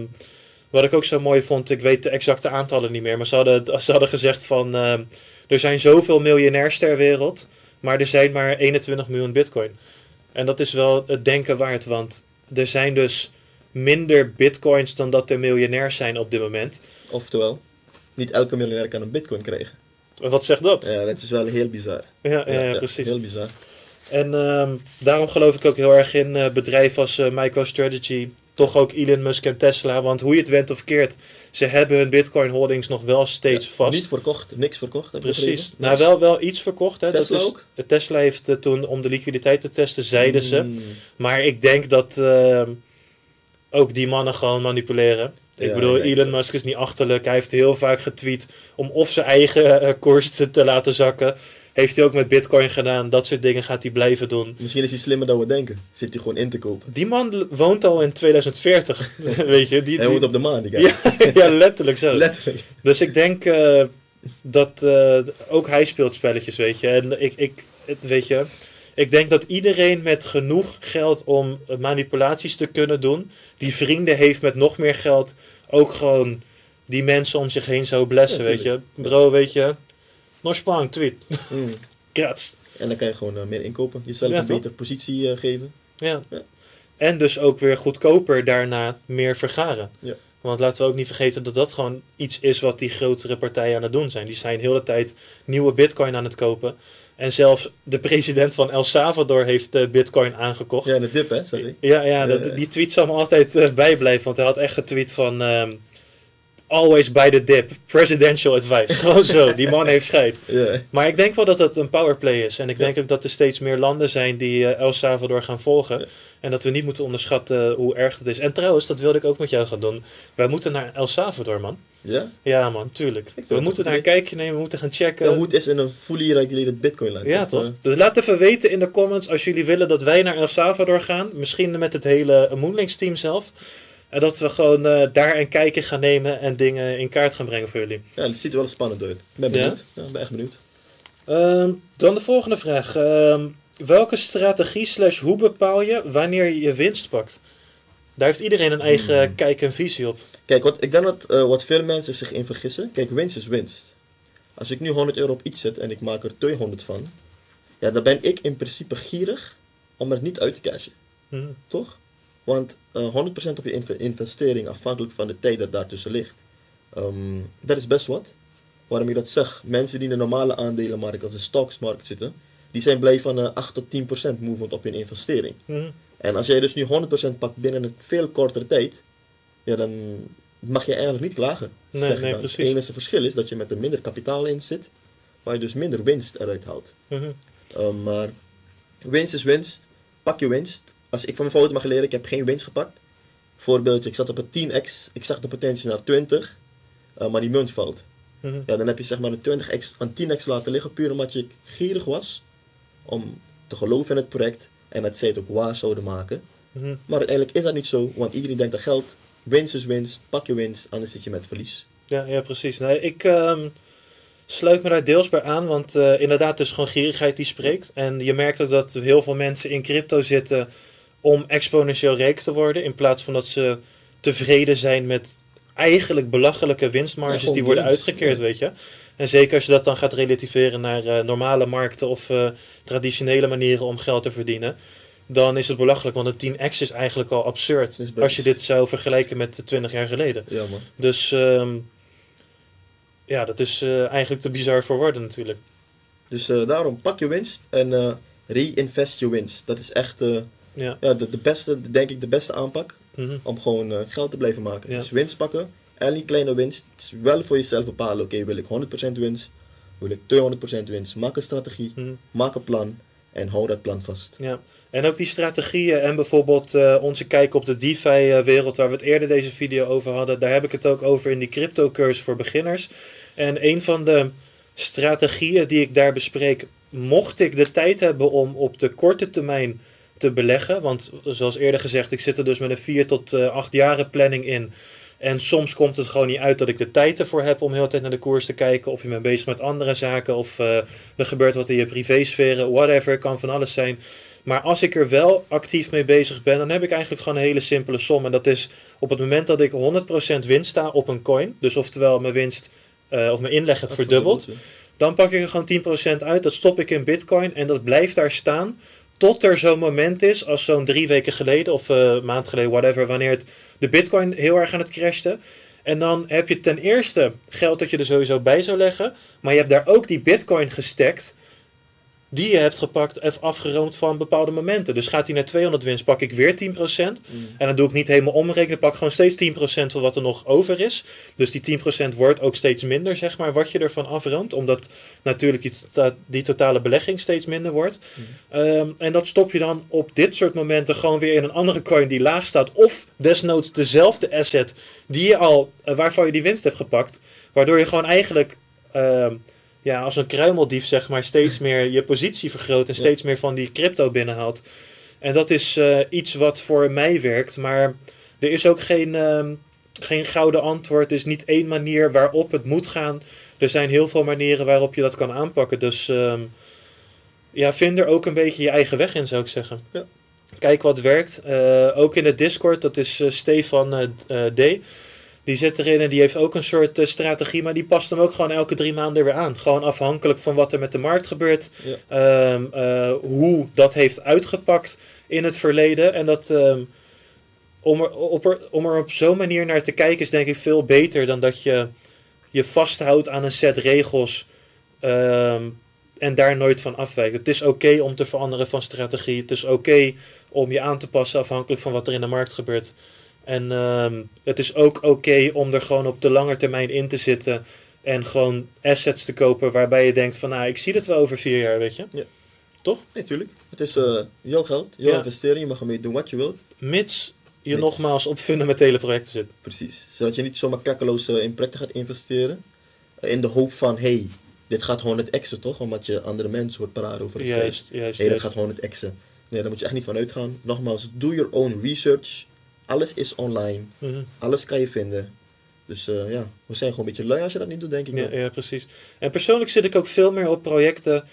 wat ik ook zo mooi vond, ik weet de exacte aantallen niet meer. Maar ze hadden, ze hadden gezegd van, ehm, er zijn zoveel miljonairs ter wereld. Maar er zijn maar 21 miljoen bitcoin. En dat is wel het denken waard. Want er zijn dus minder bitcoins dan dat er miljonairs zijn op dit moment. Oftewel, niet elke miljonair kan een bitcoin krijgen. Wat zegt dat? Ja, dat is wel heel bizar. Ja, ja, ja, precies. Heel bizar. En ehm, daarom geloof ik ook heel erg in eh, bedrijven als eh, MicroStrategy. Toch ook Elon Musk en Tesla. Want hoe je het went of keert, ze hebben hun Bitcoin holdings nog wel steeds Ja, vast. Niet verkocht, niks verkocht. heb Precies. begrepen. Nou, wel, wel iets verkocht. Hè. Tesla dat is, ook? Tesla heeft eh, toen, om de liquiditeit te testen, zeiden ze. Mm. Maar ik denk dat ehm, ook die mannen gewoon manipuleren. Ik Ja, bedoel, Elon. Musk is niet achterlijk. Hij heeft heel vaak getweet om of zijn eigen eh, koers te, te laten zakken. Heeft hij ook met Bitcoin gedaan. Dat soort dingen gaat hij blijven doen. Misschien is hij slimmer dan we denken. Zit hij gewoon in te kopen. Die man woont al in 2040. Weet je? Die, Hij die- woont op de maan, die guy. ja, ja, letterlijk zo. Letterlijk. Dus ik denk eh, dat eh, ook hij speelt spelletjes, weet je. En ik, ik, het, weet je, ik denk dat iedereen met genoeg geld om manipulaties te kunnen doen, die vrienden heeft met nog meer geld, ook gewoon die mensen om zich heen zou blessen, Ja, weet je. Bro, weet je, nog spang, tweet, Mm. kratst. En dan kan je gewoon eh, meer inkopen. Jezelf Ja, een betere positie eh, geven. Ja. Ja. En dus ook weer goedkoper daarna meer vergaren. Ja. Want laten we ook niet vergeten dat dat gewoon iets is wat die grotere partijen aan het doen zijn. Die zijn heel de tijd nieuwe bitcoin aan het kopen. En zelfs de president van El Salvador heeft eh, bitcoin aangekocht. Ja, in de dip, hè, ik. Ja, ja, dat- die tweet zal me altijd bijblijven. Want hij had echt getweet van... ehm, always by the dip. Presidential advice. Gewoon zo. Die man heeft scheid. Maar ik denk wel dat het een powerplay is. En ik denk ook dat er steeds meer landen zijn die eh, El Salvador gaan volgen. En dat we niet moeten onderschatten hoe erg het is. En trouwens, dat wilde ik ook met jou gaan doen. Wij moeten naar El Salvador, man. Ja? Ja, man, tuurlijk. We moeten daar een kijkje nemen, we moeten gaan checken. ja hoe het is in een fully regulated bitcoin land. Ja, toch? Dus laat even weten in de comments als jullie willen dat wij naar El Salvador gaan. Misschien met het hele Moonlinks team zelf. En dat we gewoon eh, daar een kijkje gaan nemen en dingen in kaart gaan brengen voor jullie. ja, dat ziet er wel spannend uit. Ik ben benieuwd. Ja, ik ben echt benieuwd. Ehm, dan de volgende vraag. Ehm, welke strategie slash hoe bepaal je wanneer je je winst pakt? Daar heeft iedereen een eigen Hmm. kijk en visie op. Kijk, wat, ik denk dat eh, wat veel mensen zich in vergissen. Kijk, winst is winst. Als ik nu 100 euro op iets zet en ik maak er 200 van. Ja, dan ben ik in principe gierig om er niet uit te cashen. Hm. Toch? Want eh 100% op je inve- investering, afhankelijk van de tijd dat daartussen ligt, ehm, dat is best wat. Waarom ik dat zeg, mensen die in de normale aandelenmarkt of de stocksmarkt zitten, die zijn blij van eh 8 tot 10% movement op hun investering. Hm. En als jij dus nu 100% pakt binnen een veel kortere tijd, ja, dan mag je eigenlijk niet klagen. Nee, nee, precies. Het enige verschil is dat je met een minder kapitaal in zit, waar je dus minder winst eruit haalt. Mhm. Um, maar winst is winst. Pak je winst. Als ik van mijn fouten mag leren, ik heb geen winst gepakt. Voorbeeldje, ik zat op een 10x. Ik zag de potentie naar 20. uh, maar die munt valt. Mhm. Ja, dan heb je zeg maar een 20x, een 10x laten liggen. Puur omdat je gierig was. Om te geloven in het project. En dat zij het ook waar zouden maken. Mhm. Maar uiteindelijk is dat niet zo. Want iedereen denkt dat geld. Winst is winst. Pak je winst. Anders zit je met verlies. Ja, ja, precies. Nee, ik ehm, sluit me daar deels bij aan, want eh, inderdaad, het is gewoon gierigheid die spreekt. En je merkt ook dat heel veel mensen in crypto zitten om exponentieel rijk te worden, in plaats van dat ze tevreden zijn met eigenlijk belachelijke winstmarges Ja, die worden uitgekeerd, ja. weet je. En zeker als je dat dan gaat relativeren naar eh, normale markten of eh, traditionele manieren om geld te verdienen. Dan is het belachelijk, want een 10x is eigenlijk al absurd best- als je dit zou vergelijken met 20 jaar geleden. Ja man. Dus ehm, Ja, dat is eh, eigenlijk te bizar voor woorden natuurlijk. Dus daarom pak je winst en reinvest je winst. Dat is echt Ja. ja, de, de beste, denk ik, de beste aanpak Mhm. om gewoon eh, geld te blijven maken. Ja. Dus winst pakken en niet kleine winst. Wel voor jezelf bepalen, oké, wil ik 100% winst? Wil ik 200% winst? Maak een strategie, Mhm. maak een plan en hou dat plan vast. Ja, en ook die strategieën en bijvoorbeeld eh, onze kijk op de DeFi-wereld, waar we het eerder deze video over hadden, daar heb ik het ook over in die crypto-cursus voor beginners. En een van de strategieën die ik daar bespreek, mocht ik de tijd hebben om op de korte termijn te beleggen, want zoals eerder gezegd, ik zit er dus met een 4 tot eh 8 jaren planning in. En soms komt het gewoon niet uit dat ik de tijd ervoor heb om heel de tijd naar de koers te kijken. Of je bent bezig met andere zaken. Of eh, er gebeurt wat in je privésferen. Whatever, kan van alles zijn. Maar als ik er wel actief mee bezig ben, dan heb ik eigenlijk gewoon een hele simpele som. En dat is op het moment dat ik 100% winst sta op een coin. Dus oftewel mijn winst eh, of mijn inleg het verdubbelt. Dan pak ik er gewoon 10% uit. Dat stop ik in bitcoin. En dat blijft daar staan. Tot er zo'n moment is, als zo'n drie weken geleden of een maand geleden, whatever, wanneer het de bitcoin heel erg aan het crashte. En dan heb je ten eerste geld dat je er sowieso bij zou leggen. Maar je hebt daar ook die bitcoin gestekt. Die je hebt gepakt en afgeroomd van bepaalde momenten. Dus gaat hij naar 200 winst, pak ik weer 10%. En dan doe ik niet helemaal omrekenen, pak gewoon steeds 10% van wat er nog over is. Dus die 10% wordt ook steeds minder, zeg maar, wat je ervan afroomt. Omdat natuurlijk die, tota- die totale belegging steeds minder wordt. Ehm, en dat stop je dan op dit soort momenten gewoon weer in een andere coin die laag staat. Of desnoods dezelfde asset die je al, eh, waarvan je die winst hebt gepakt. Waardoor je gewoon eigenlijk ehm, ja, als een kruimeldief, zeg maar, steeds meer je positie vergroot en steeds meer van die crypto binnenhaalt. En dat is eh, iets wat voor mij werkt, maar er is ook geen, ehm, geen gouden antwoord. Er is niet één manier waarop het moet gaan. Er zijn heel veel manieren waarop je dat kan aanpakken. Dus ehm, ja, vind er ook een beetje je eigen weg in, zou ik zeggen. Ja. Kijk wat werkt. Eh, ook in de Discord, dat is eh, Stefan D. Die zit erin en die heeft ook een soort eh, strategie, maar die past hem ook gewoon elke drie maanden weer aan. Gewoon afhankelijk van wat er met de markt gebeurt, Ja. ehm, eh, hoe dat heeft uitgepakt in het verleden. En dat, ehm, om, er, op er, om er op zo'n manier naar te kijken is denk ik veel beter dan dat je je vasthoudt aan een set regels ehm, en daar nooit van afwijkt. Het is oké om te veranderen van strategie. Het is oké om je aan te passen afhankelijk van wat er in de markt gebeurt. En ehm, het is ook oké om er gewoon op de lange termijn in te zitten. En gewoon assets te kopen waarbij je denkt van nou, ik zie het wel over vier jaar, weet je. Nee, tuurlijk. Het is eh, jouw geld, jouw Ja. investering. Je mag ermee doen wat je wilt. Mits je Mits. nogmaals op fundamentele projecten zit. Precies. Zodat je niet zomaar klakkeloos eh, in projecten gaat investeren. eh, in de hoop van, hey, dit gaat 100 exen toch? Omdat je andere mensen hoort praten over het feit. Juist, juist, hey, dat juist. gaat 100 exen. Nee, daar moet je echt niet van uitgaan. Nogmaals, do your own research. Alles is online. Mhm. Alles kan je vinden. Dus eh, ja, we zijn gewoon een beetje lui als je dat niet doet, denk ik. Ja, ja, precies. En persoonlijk zit ik ook veel meer op projecten.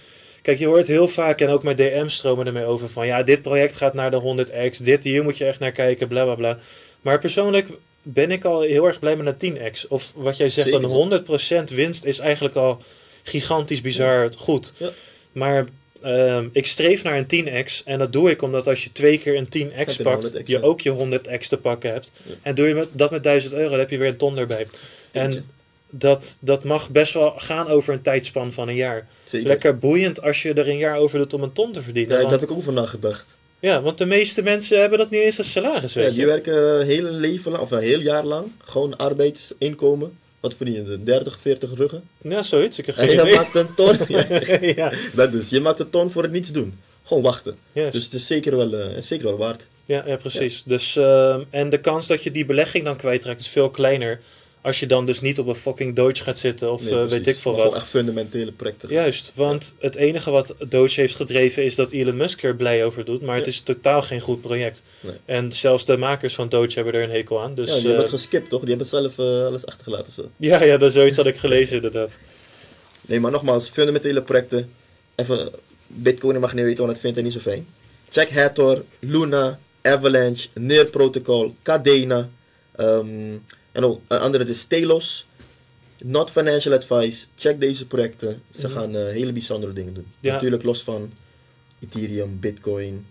Kijk, je hoort heel vaak en ook mijn DM's stromen ermee over van ja, dit project gaat naar de 100x, dit hier moet je echt naar kijken, bla bla bla. Maar persoonlijk ben ik al heel erg blij met een 10x. Of wat jij zegt, Zeker, een 100% winst is eigenlijk al gigantisch bizar goed. Ja. Maar ehm, ik streef naar een 10x en dat doe ik omdat als je twee keer een 10x Heb je een pakt, 100x, je ook je 100x te pakken hebt. Ja. En doe je met, dat met 1000 euro, dan heb je weer een ton erbij. Tientje. En dat, dat mag best wel gaan over een tijdspan van een jaar. Zeker. Lekker boeiend als je er een jaar over doet om een ton te verdienen. Ja, daar want, heb ik ook over nagedacht. ja, want de meeste mensen hebben dat niet eens als salaris. Ja, Weet die je. werken een hele leven lang, of een heel jaar lang, gewoon arbeidsinkomen. Wat verdien je? 30, 40 ruggen? Ja, zoiets. Ik heb En geen je idee. maakt een ton. ja, dat dus. Je maakt een ton voor het niets doen. Gewoon wachten. Dus het is zeker wel, eh, is zeker wel waard. ja, ja, precies. Dus, ehm, en de kans dat je die belegging dan kwijtraakt is veel kleiner. Als je dan dus niet op een fucking Doge gaat zitten of Nee, eh, weet ik veel wat. Echt fundamentele projecten. Juist, want het enige wat Doge heeft gedreven is dat Elon Musk er blij over doet, maar het is totaal geen goed project. Nee. En zelfs de makers van Doge hebben er een hekel aan. Dus, ja, die hebben eh, het geskipt toch? Die hebben het zelf eh, alles achtergelaten. Zo. ja, ja, dat zoiets had ik gelezen inderdaad. Nee, maar nogmaals, fundamentele projecten. Even, Bitcoin mag niet weten, want dat vindt hij niet zo fijn. Check Hathor, Luna, Avalanche, Near Protocol, Cadena. ehm, en ook een andere is Telos. Not financial advice. Check deze projecten. Ze Mhm. gaan eh, hele bijzondere dingen doen. Ja. Natuurlijk los van Ethereum, Bitcoin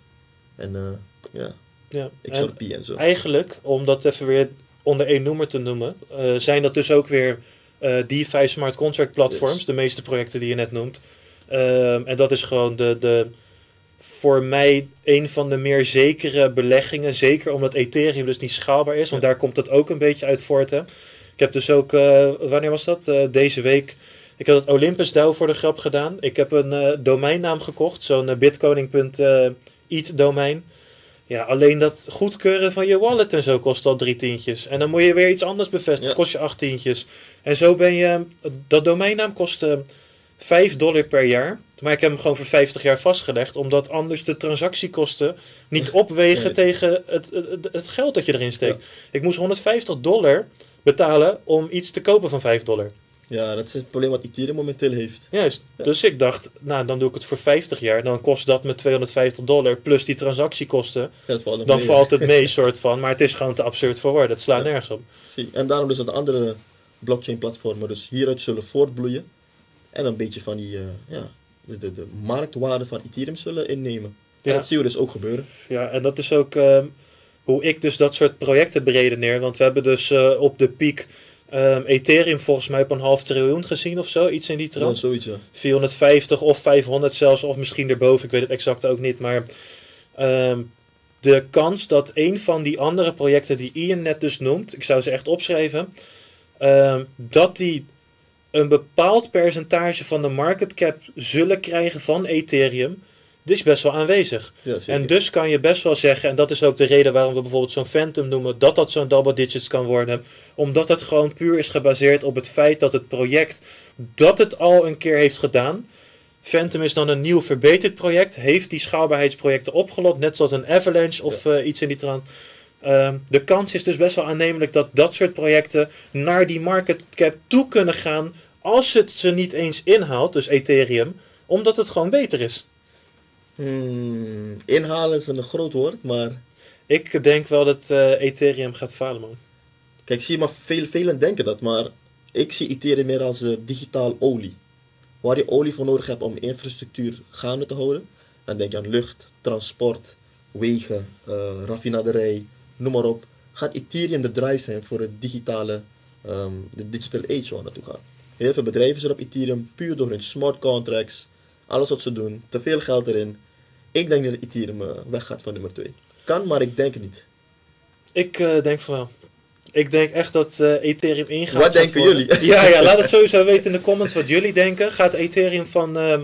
en eh, ja, Ja. En XRP en zo. eigenlijk, om dat even weer onder één noemer te noemen, eh, zijn dat dus ook weer eh, DeFi smart contract platforms, Yes. de meeste projecten die je net noemt. Ehm, en dat is gewoon de, de, voor mij een van de meer zekere beleggingen. Zeker omdat Ethereum dus niet schaalbaar is, want daar komt het ook een beetje uit voort. Hè? Ik heb dus ook, eh, wanneer was dat? Eh, deze week. Ik heb het Olympus DAO voor de grap gedaan. Ik heb een eh, domeinnaam gekocht, zo'n bitcoining.eth domein. Ja, alleen dat goedkeuren van je wallet en zo kost al drie tientjes. En dan moet je weer iets anders bevestigen, Ja. kost je acht tientjes. En zo ben je, dat domeinnaam kost eh, 5 dollar per jaar. Maar ik heb hem gewoon voor 50 jaar vastgelegd, omdat anders de transactiekosten niet opwegen Nee. tegen het, het, het geld dat je erin steekt. Ik moest 150 dollar betalen om iets te kopen van 5 dollar. Ja, dat is het probleem wat Ethereum momenteel heeft. Juist. Ja. Dus ik dacht, nou dan doe ik het voor 50 jaar. Dan kost dat me 250 dollar plus die transactiekosten. Ja, valt Dan mee, valt het mee, soort van. Maar het is gewoon te absurd voor woorden. Het slaat Ja. nergens op. Zie, En daarom dus dat de andere blockchain platformen dus hieruit zullen voortbloeien. En een beetje van die, eh, ja, de, de, de marktwaarde van Ethereum zullen innemen. En Ja. dat zien we dus ook gebeuren. Ja, en dat is ook ehm, hoe ik dus dat soort projecten beredeneer. Want we hebben dus eh, op de piek ehm, Ethereum volgens mij op een half triljoen gezien of zo. Iets in die Dan trant. zoiets, ja. 450 of 500 zelfs, of misschien erboven, ik weet het exact ook niet. Maar ehm, de kans dat een van die andere projecten die Ian net dus noemt, ik zou ze echt opschrijven, dat die een bepaald percentage van de market cap zullen krijgen van Ethereum, dit is best wel aanwezig. ja. En dus kan je best wel zeggen, en dat is ook de reden waarom we bijvoorbeeld zo'n Phantom noemen, dat dat zo'n double digits kan worden. Omdat het gewoon puur is gebaseerd op het feit dat het project dat het al een keer heeft gedaan. Phantom is dan een nieuw verbeterd project, heeft die schaalbaarheidsprojecten opgelost, net zoals een Avalanche of eh, iets in die trant. Ehm, de kans is dus best wel aannemelijk dat dat soort projecten naar die market cap toe kunnen gaan als het ze niet eens inhaalt, dus Ethereum, omdat het gewoon beter is. Hmm, inhalen is een groot woord, maar Ik denk wel dat eh, Ethereum gaat falen, man. kijk, zie je maar veel, velen denken dat, maar ik zie Ethereum meer als eh, digitaal olie. Waar je olie voor nodig hebt om infrastructuur gaande te houden, dan denk je aan lucht, transport, wegen, eh, raffinaderij, noem maar op. Gaat Ethereum de drive zijn voor het digitale, ehm, de digital age waar we naartoe gaan. Heel veel bedrijven zitten op Ethereum puur door hun smart contracts, alles wat ze doen, te veel geld erin. Ik denk dat Ethereum eh, weggaat van nummer 2. Kan, maar ik denk het niet. Ik eh, denk van wel. Ik denk echt dat eh, Ethereum ingaat. Wat denken worden. jullie? Ja, ja, laat het sowieso weten in de comments wat jullie denken. Gaat Ethereum van ehm,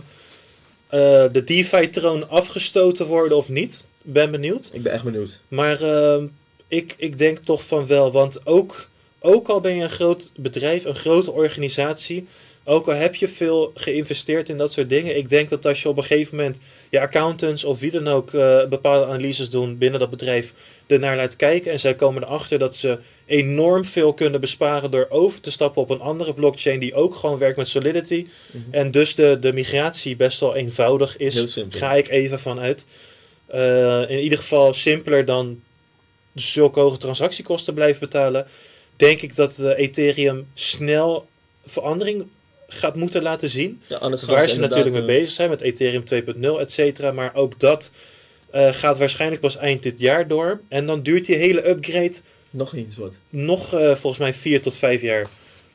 eh, de DeFi-troon afgestoten worden of niet? Ben benieuwd. Ik ben echt benieuwd. Maar ehm, ik, ik denk toch van wel. Want ook, ook al ben je een groot bedrijf, een grote organisatie. Ook al heb je veel geïnvesteerd in dat soort dingen. Ik denk dat als je op een gegeven moment je accountants of wie dan ook eh, bepaalde analyses doen binnen dat bedrijf. ernaar laat kijken. En zij komen erachter dat ze enorm veel kunnen besparen door over te stappen op een andere blockchain. die ook gewoon werkt met Solidity. Mhm. En dus de, de migratie best wel eenvoudig is. Ga ik even vanuit. Eh, in ieder geval simpeler dan zulke hoge transactiekosten blijven betalen. Denk ik dat eh, Ethereum snel verandering gaat moeten laten zien. Ja, anders Waar ze natuurlijk mee bezig zijn met Ethereum 2.0, et cetera. Maar ook dat eh, gaat waarschijnlijk pas eind dit jaar door. En dan duurt die hele upgrade Nog eens wat. nog eh, volgens mij vier tot vijf jaar.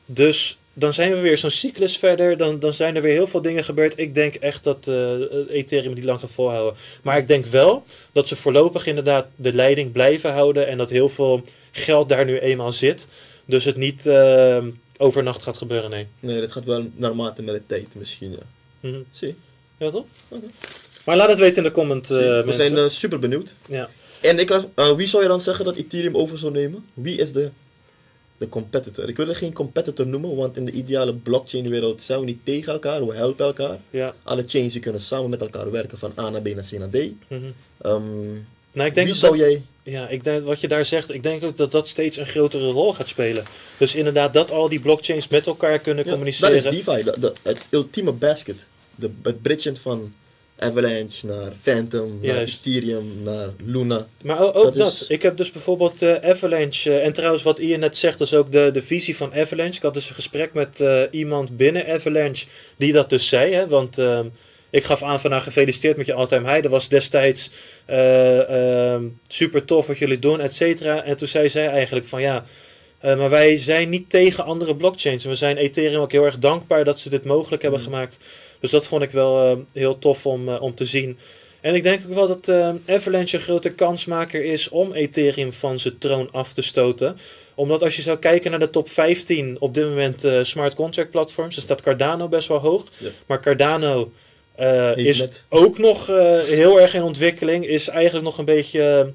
Dus dan zijn we weer zo'n cyclus verder. Dan, dan zijn er weer heel veel dingen gebeurd. Ik denk echt dat eh, Ethereum die lang gaat volhouden. Maar ik denk wel dat ze voorlopig inderdaad de leiding blijven houden. En dat heel veel geld daar nu eenmaal zit. Dus het niet eh, overnacht gaat gebeuren, nee. Nee, dat gaat wel naarmate met de tijd misschien, ja. Mhm. Zie. Ja, toch? Maar laat het weten in de comment, Zie. We mensen. zijn super benieuwd. ja. En ik, wie zou je dan zeggen dat Ethereum over zou nemen? Wie is de, de competitor? Ik wil er geen competitor noemen, want in de ideale blockchain wereld zijn we niet tegen elkaar, we helpen elkaar. ja. Alle chains kunnen samen met elkaar werken van A naar B naar C naar D. Mhm. Ehm, Nou, ik denk wie dat zou dat- jij... Ja, ik denk wat je daar zegt, ik denk ook dat dat steeds een grotere rol gaat spelen. Dus inderdaad, dat al die blockchains met elkaar kunnen Ja, communiceren. dat is DeFi, de, de- het ultieme basket. De, het bridgen van Avalanche naar Phantom, naar. Ethereum, naar Luna. Maar ook dat. Dat is- Ik heb dus bijvoorbeeld eh, Avalanche. eh, en trouwens, wat Ian net zegt, is ook de, de visie van Avalanche. Ik had dus een gesprek met eh, iemand binnen Avalanche die dat dus zei. Hè, want ehm, ik gaf aan van nou gefeliciteerd met je all-time high. Dat was destijds eh, ehm, super tof wat jullie doen, et cetera. En toen zei zij eigenlijk van ja. Eh, maar wij zijn niet tegen andere blockchains. We zijn Ethereum ook heel erg dankbaar dat ze dit mogelijk hebben Mhm. gemaakt. Dus dat vond ik wel eh, heel tof om, eh, om te zien. En ik denk ook wel dat Avalanche een grote kansmaker is om Ethereum van zijn troon af te stoten. Omdat als je zou kijken naar de top 15 op dit moment smart contract platforms, dan staat Cardano best wel hoog. Ja. Maar Cardano is net- ook nog heel erg in ontwikkeling. Is eigenlijk nog een beetje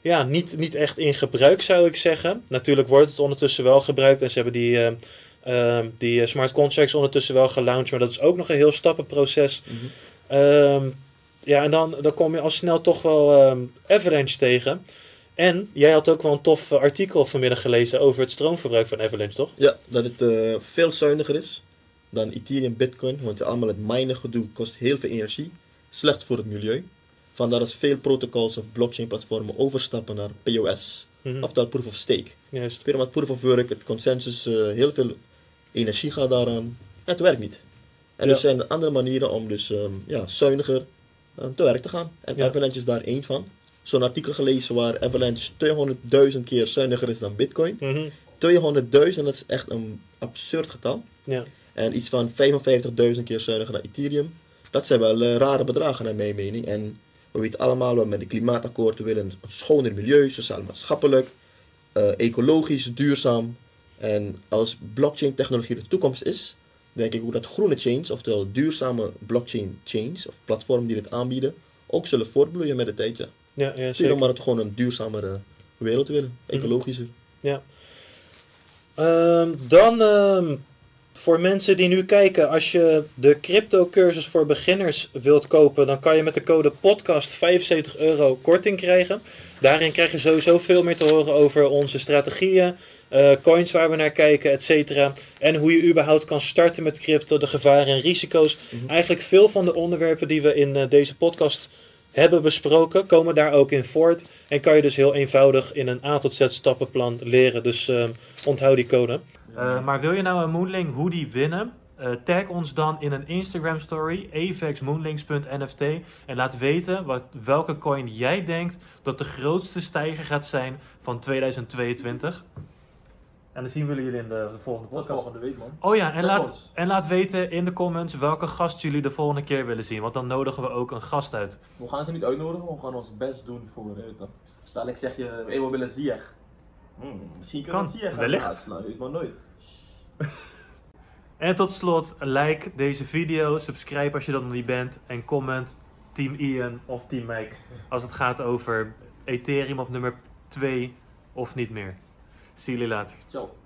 ja, niet, niet echt in gebruik, zou ik zeggen. Natuurlijk wordt het ondertussen wel gebruikt. En ze hebben die, eh, eh, die eh, smart contracts ondertussen wel gelaunched. Maar dat is ook nog een heel stappenproces. Mhm. Ehm, ja, en dan, dan kom je al snel toch wel ehm Avalanche tegen. En jij had ook wel een tof artikel vanmiddag gelezen over het stroomverbruik van Avalanche, toch? Ja, dat het eh, veel zuiniger is dan Ethereum Bitcoin. Want allemaal het minen gedoe kost heel veel energie. Slecht voor het milieu. Vandaar dat veel protocols of blockchain platformen overstappen naar POS. Mhm, Oftewel Proof of Stake. Juist. Met Proof of Work, het consensus, eh, heel veel energie gaat daaraan. Het werkt niet. En Ja. er zijn andere manieren om dus ehm, ja, zuiniger eh, te werk te gaan. En Ja. Avalanche is daar één van. Zo'n artikel gelezen waar Avalanche 200.000 keer zuiniger is dan Bitcoin. Mhm, 200.000, dat is echt een absurd getal. Ja. En iets van 55.000 keer zuiniger dan Ethereum. Dat zijn wel eh, rare bedragen naar mijn mening. En we weten allemaal, we met het klimaatakkoord we willen een schoner milieu, sociaal-maatschappelijk, eh, ecologisch, duurzaam. En als blockchain technologie de toekomst is, denk ik ook dat groene chains, oftewel duurzame blockchain chains of platformen die dit aanbieden, ook zullen voortbloeien met de tijd. Ja. Ja, ja, Zeker omdat het gewoon een duurzamere wereld willen, ecologischer. Ehm, dan ehm, voor mensen die nu kijken, als je de crypto cursus voor beginners wilt kopen, dan kan je met de code podcast 75 euro korting krijgen. Daarin krijg je sowieso veel meer te horen over onze strategieën, eh, coins waar we naar kijken, et cetera. En hoe je überhaupt kan starten met crypto, de gevaren en risico's. Mhm. Eigenlijk veel van de onderwerpen die we in eh, deze podcast hebben besproken, komen daar ook in voort. En kan je dus heel eenvoudig in een A tot Z stappenplan leren. Dus ehm, onthoud die code. Eh, maar wil je nou een Moonling hoodie winnen? Eh, tag ons dan in een Instagram story, avexmoonlinks.nft en laat weten wat, welke coin jij denkt dat de grootste stijger gaat zijn van 2022. En dan zien we jullie in de, de volgende Tot podcast. volgende week, man. Oh ja, en laat, ons. en laat weten in de comments welke gast jullie de volgende keer willen zien. Want dan nodigen we ook een gast uit. We gaan ze niet uitnodigen, we gaan ons best doen voor het. Dadelijk zeg je, hey, we willen Ziyech. Hmm, misschien kunnen Kan, we Ziyech gaan wellicht. maar nooit. En tot slot, like deze video, subscribe als je dat nog niet bent en comment Team Ian of Team Mike als het gaat over Ethereum op nummer 2 of niet meer. Zie jullie later. Ciao.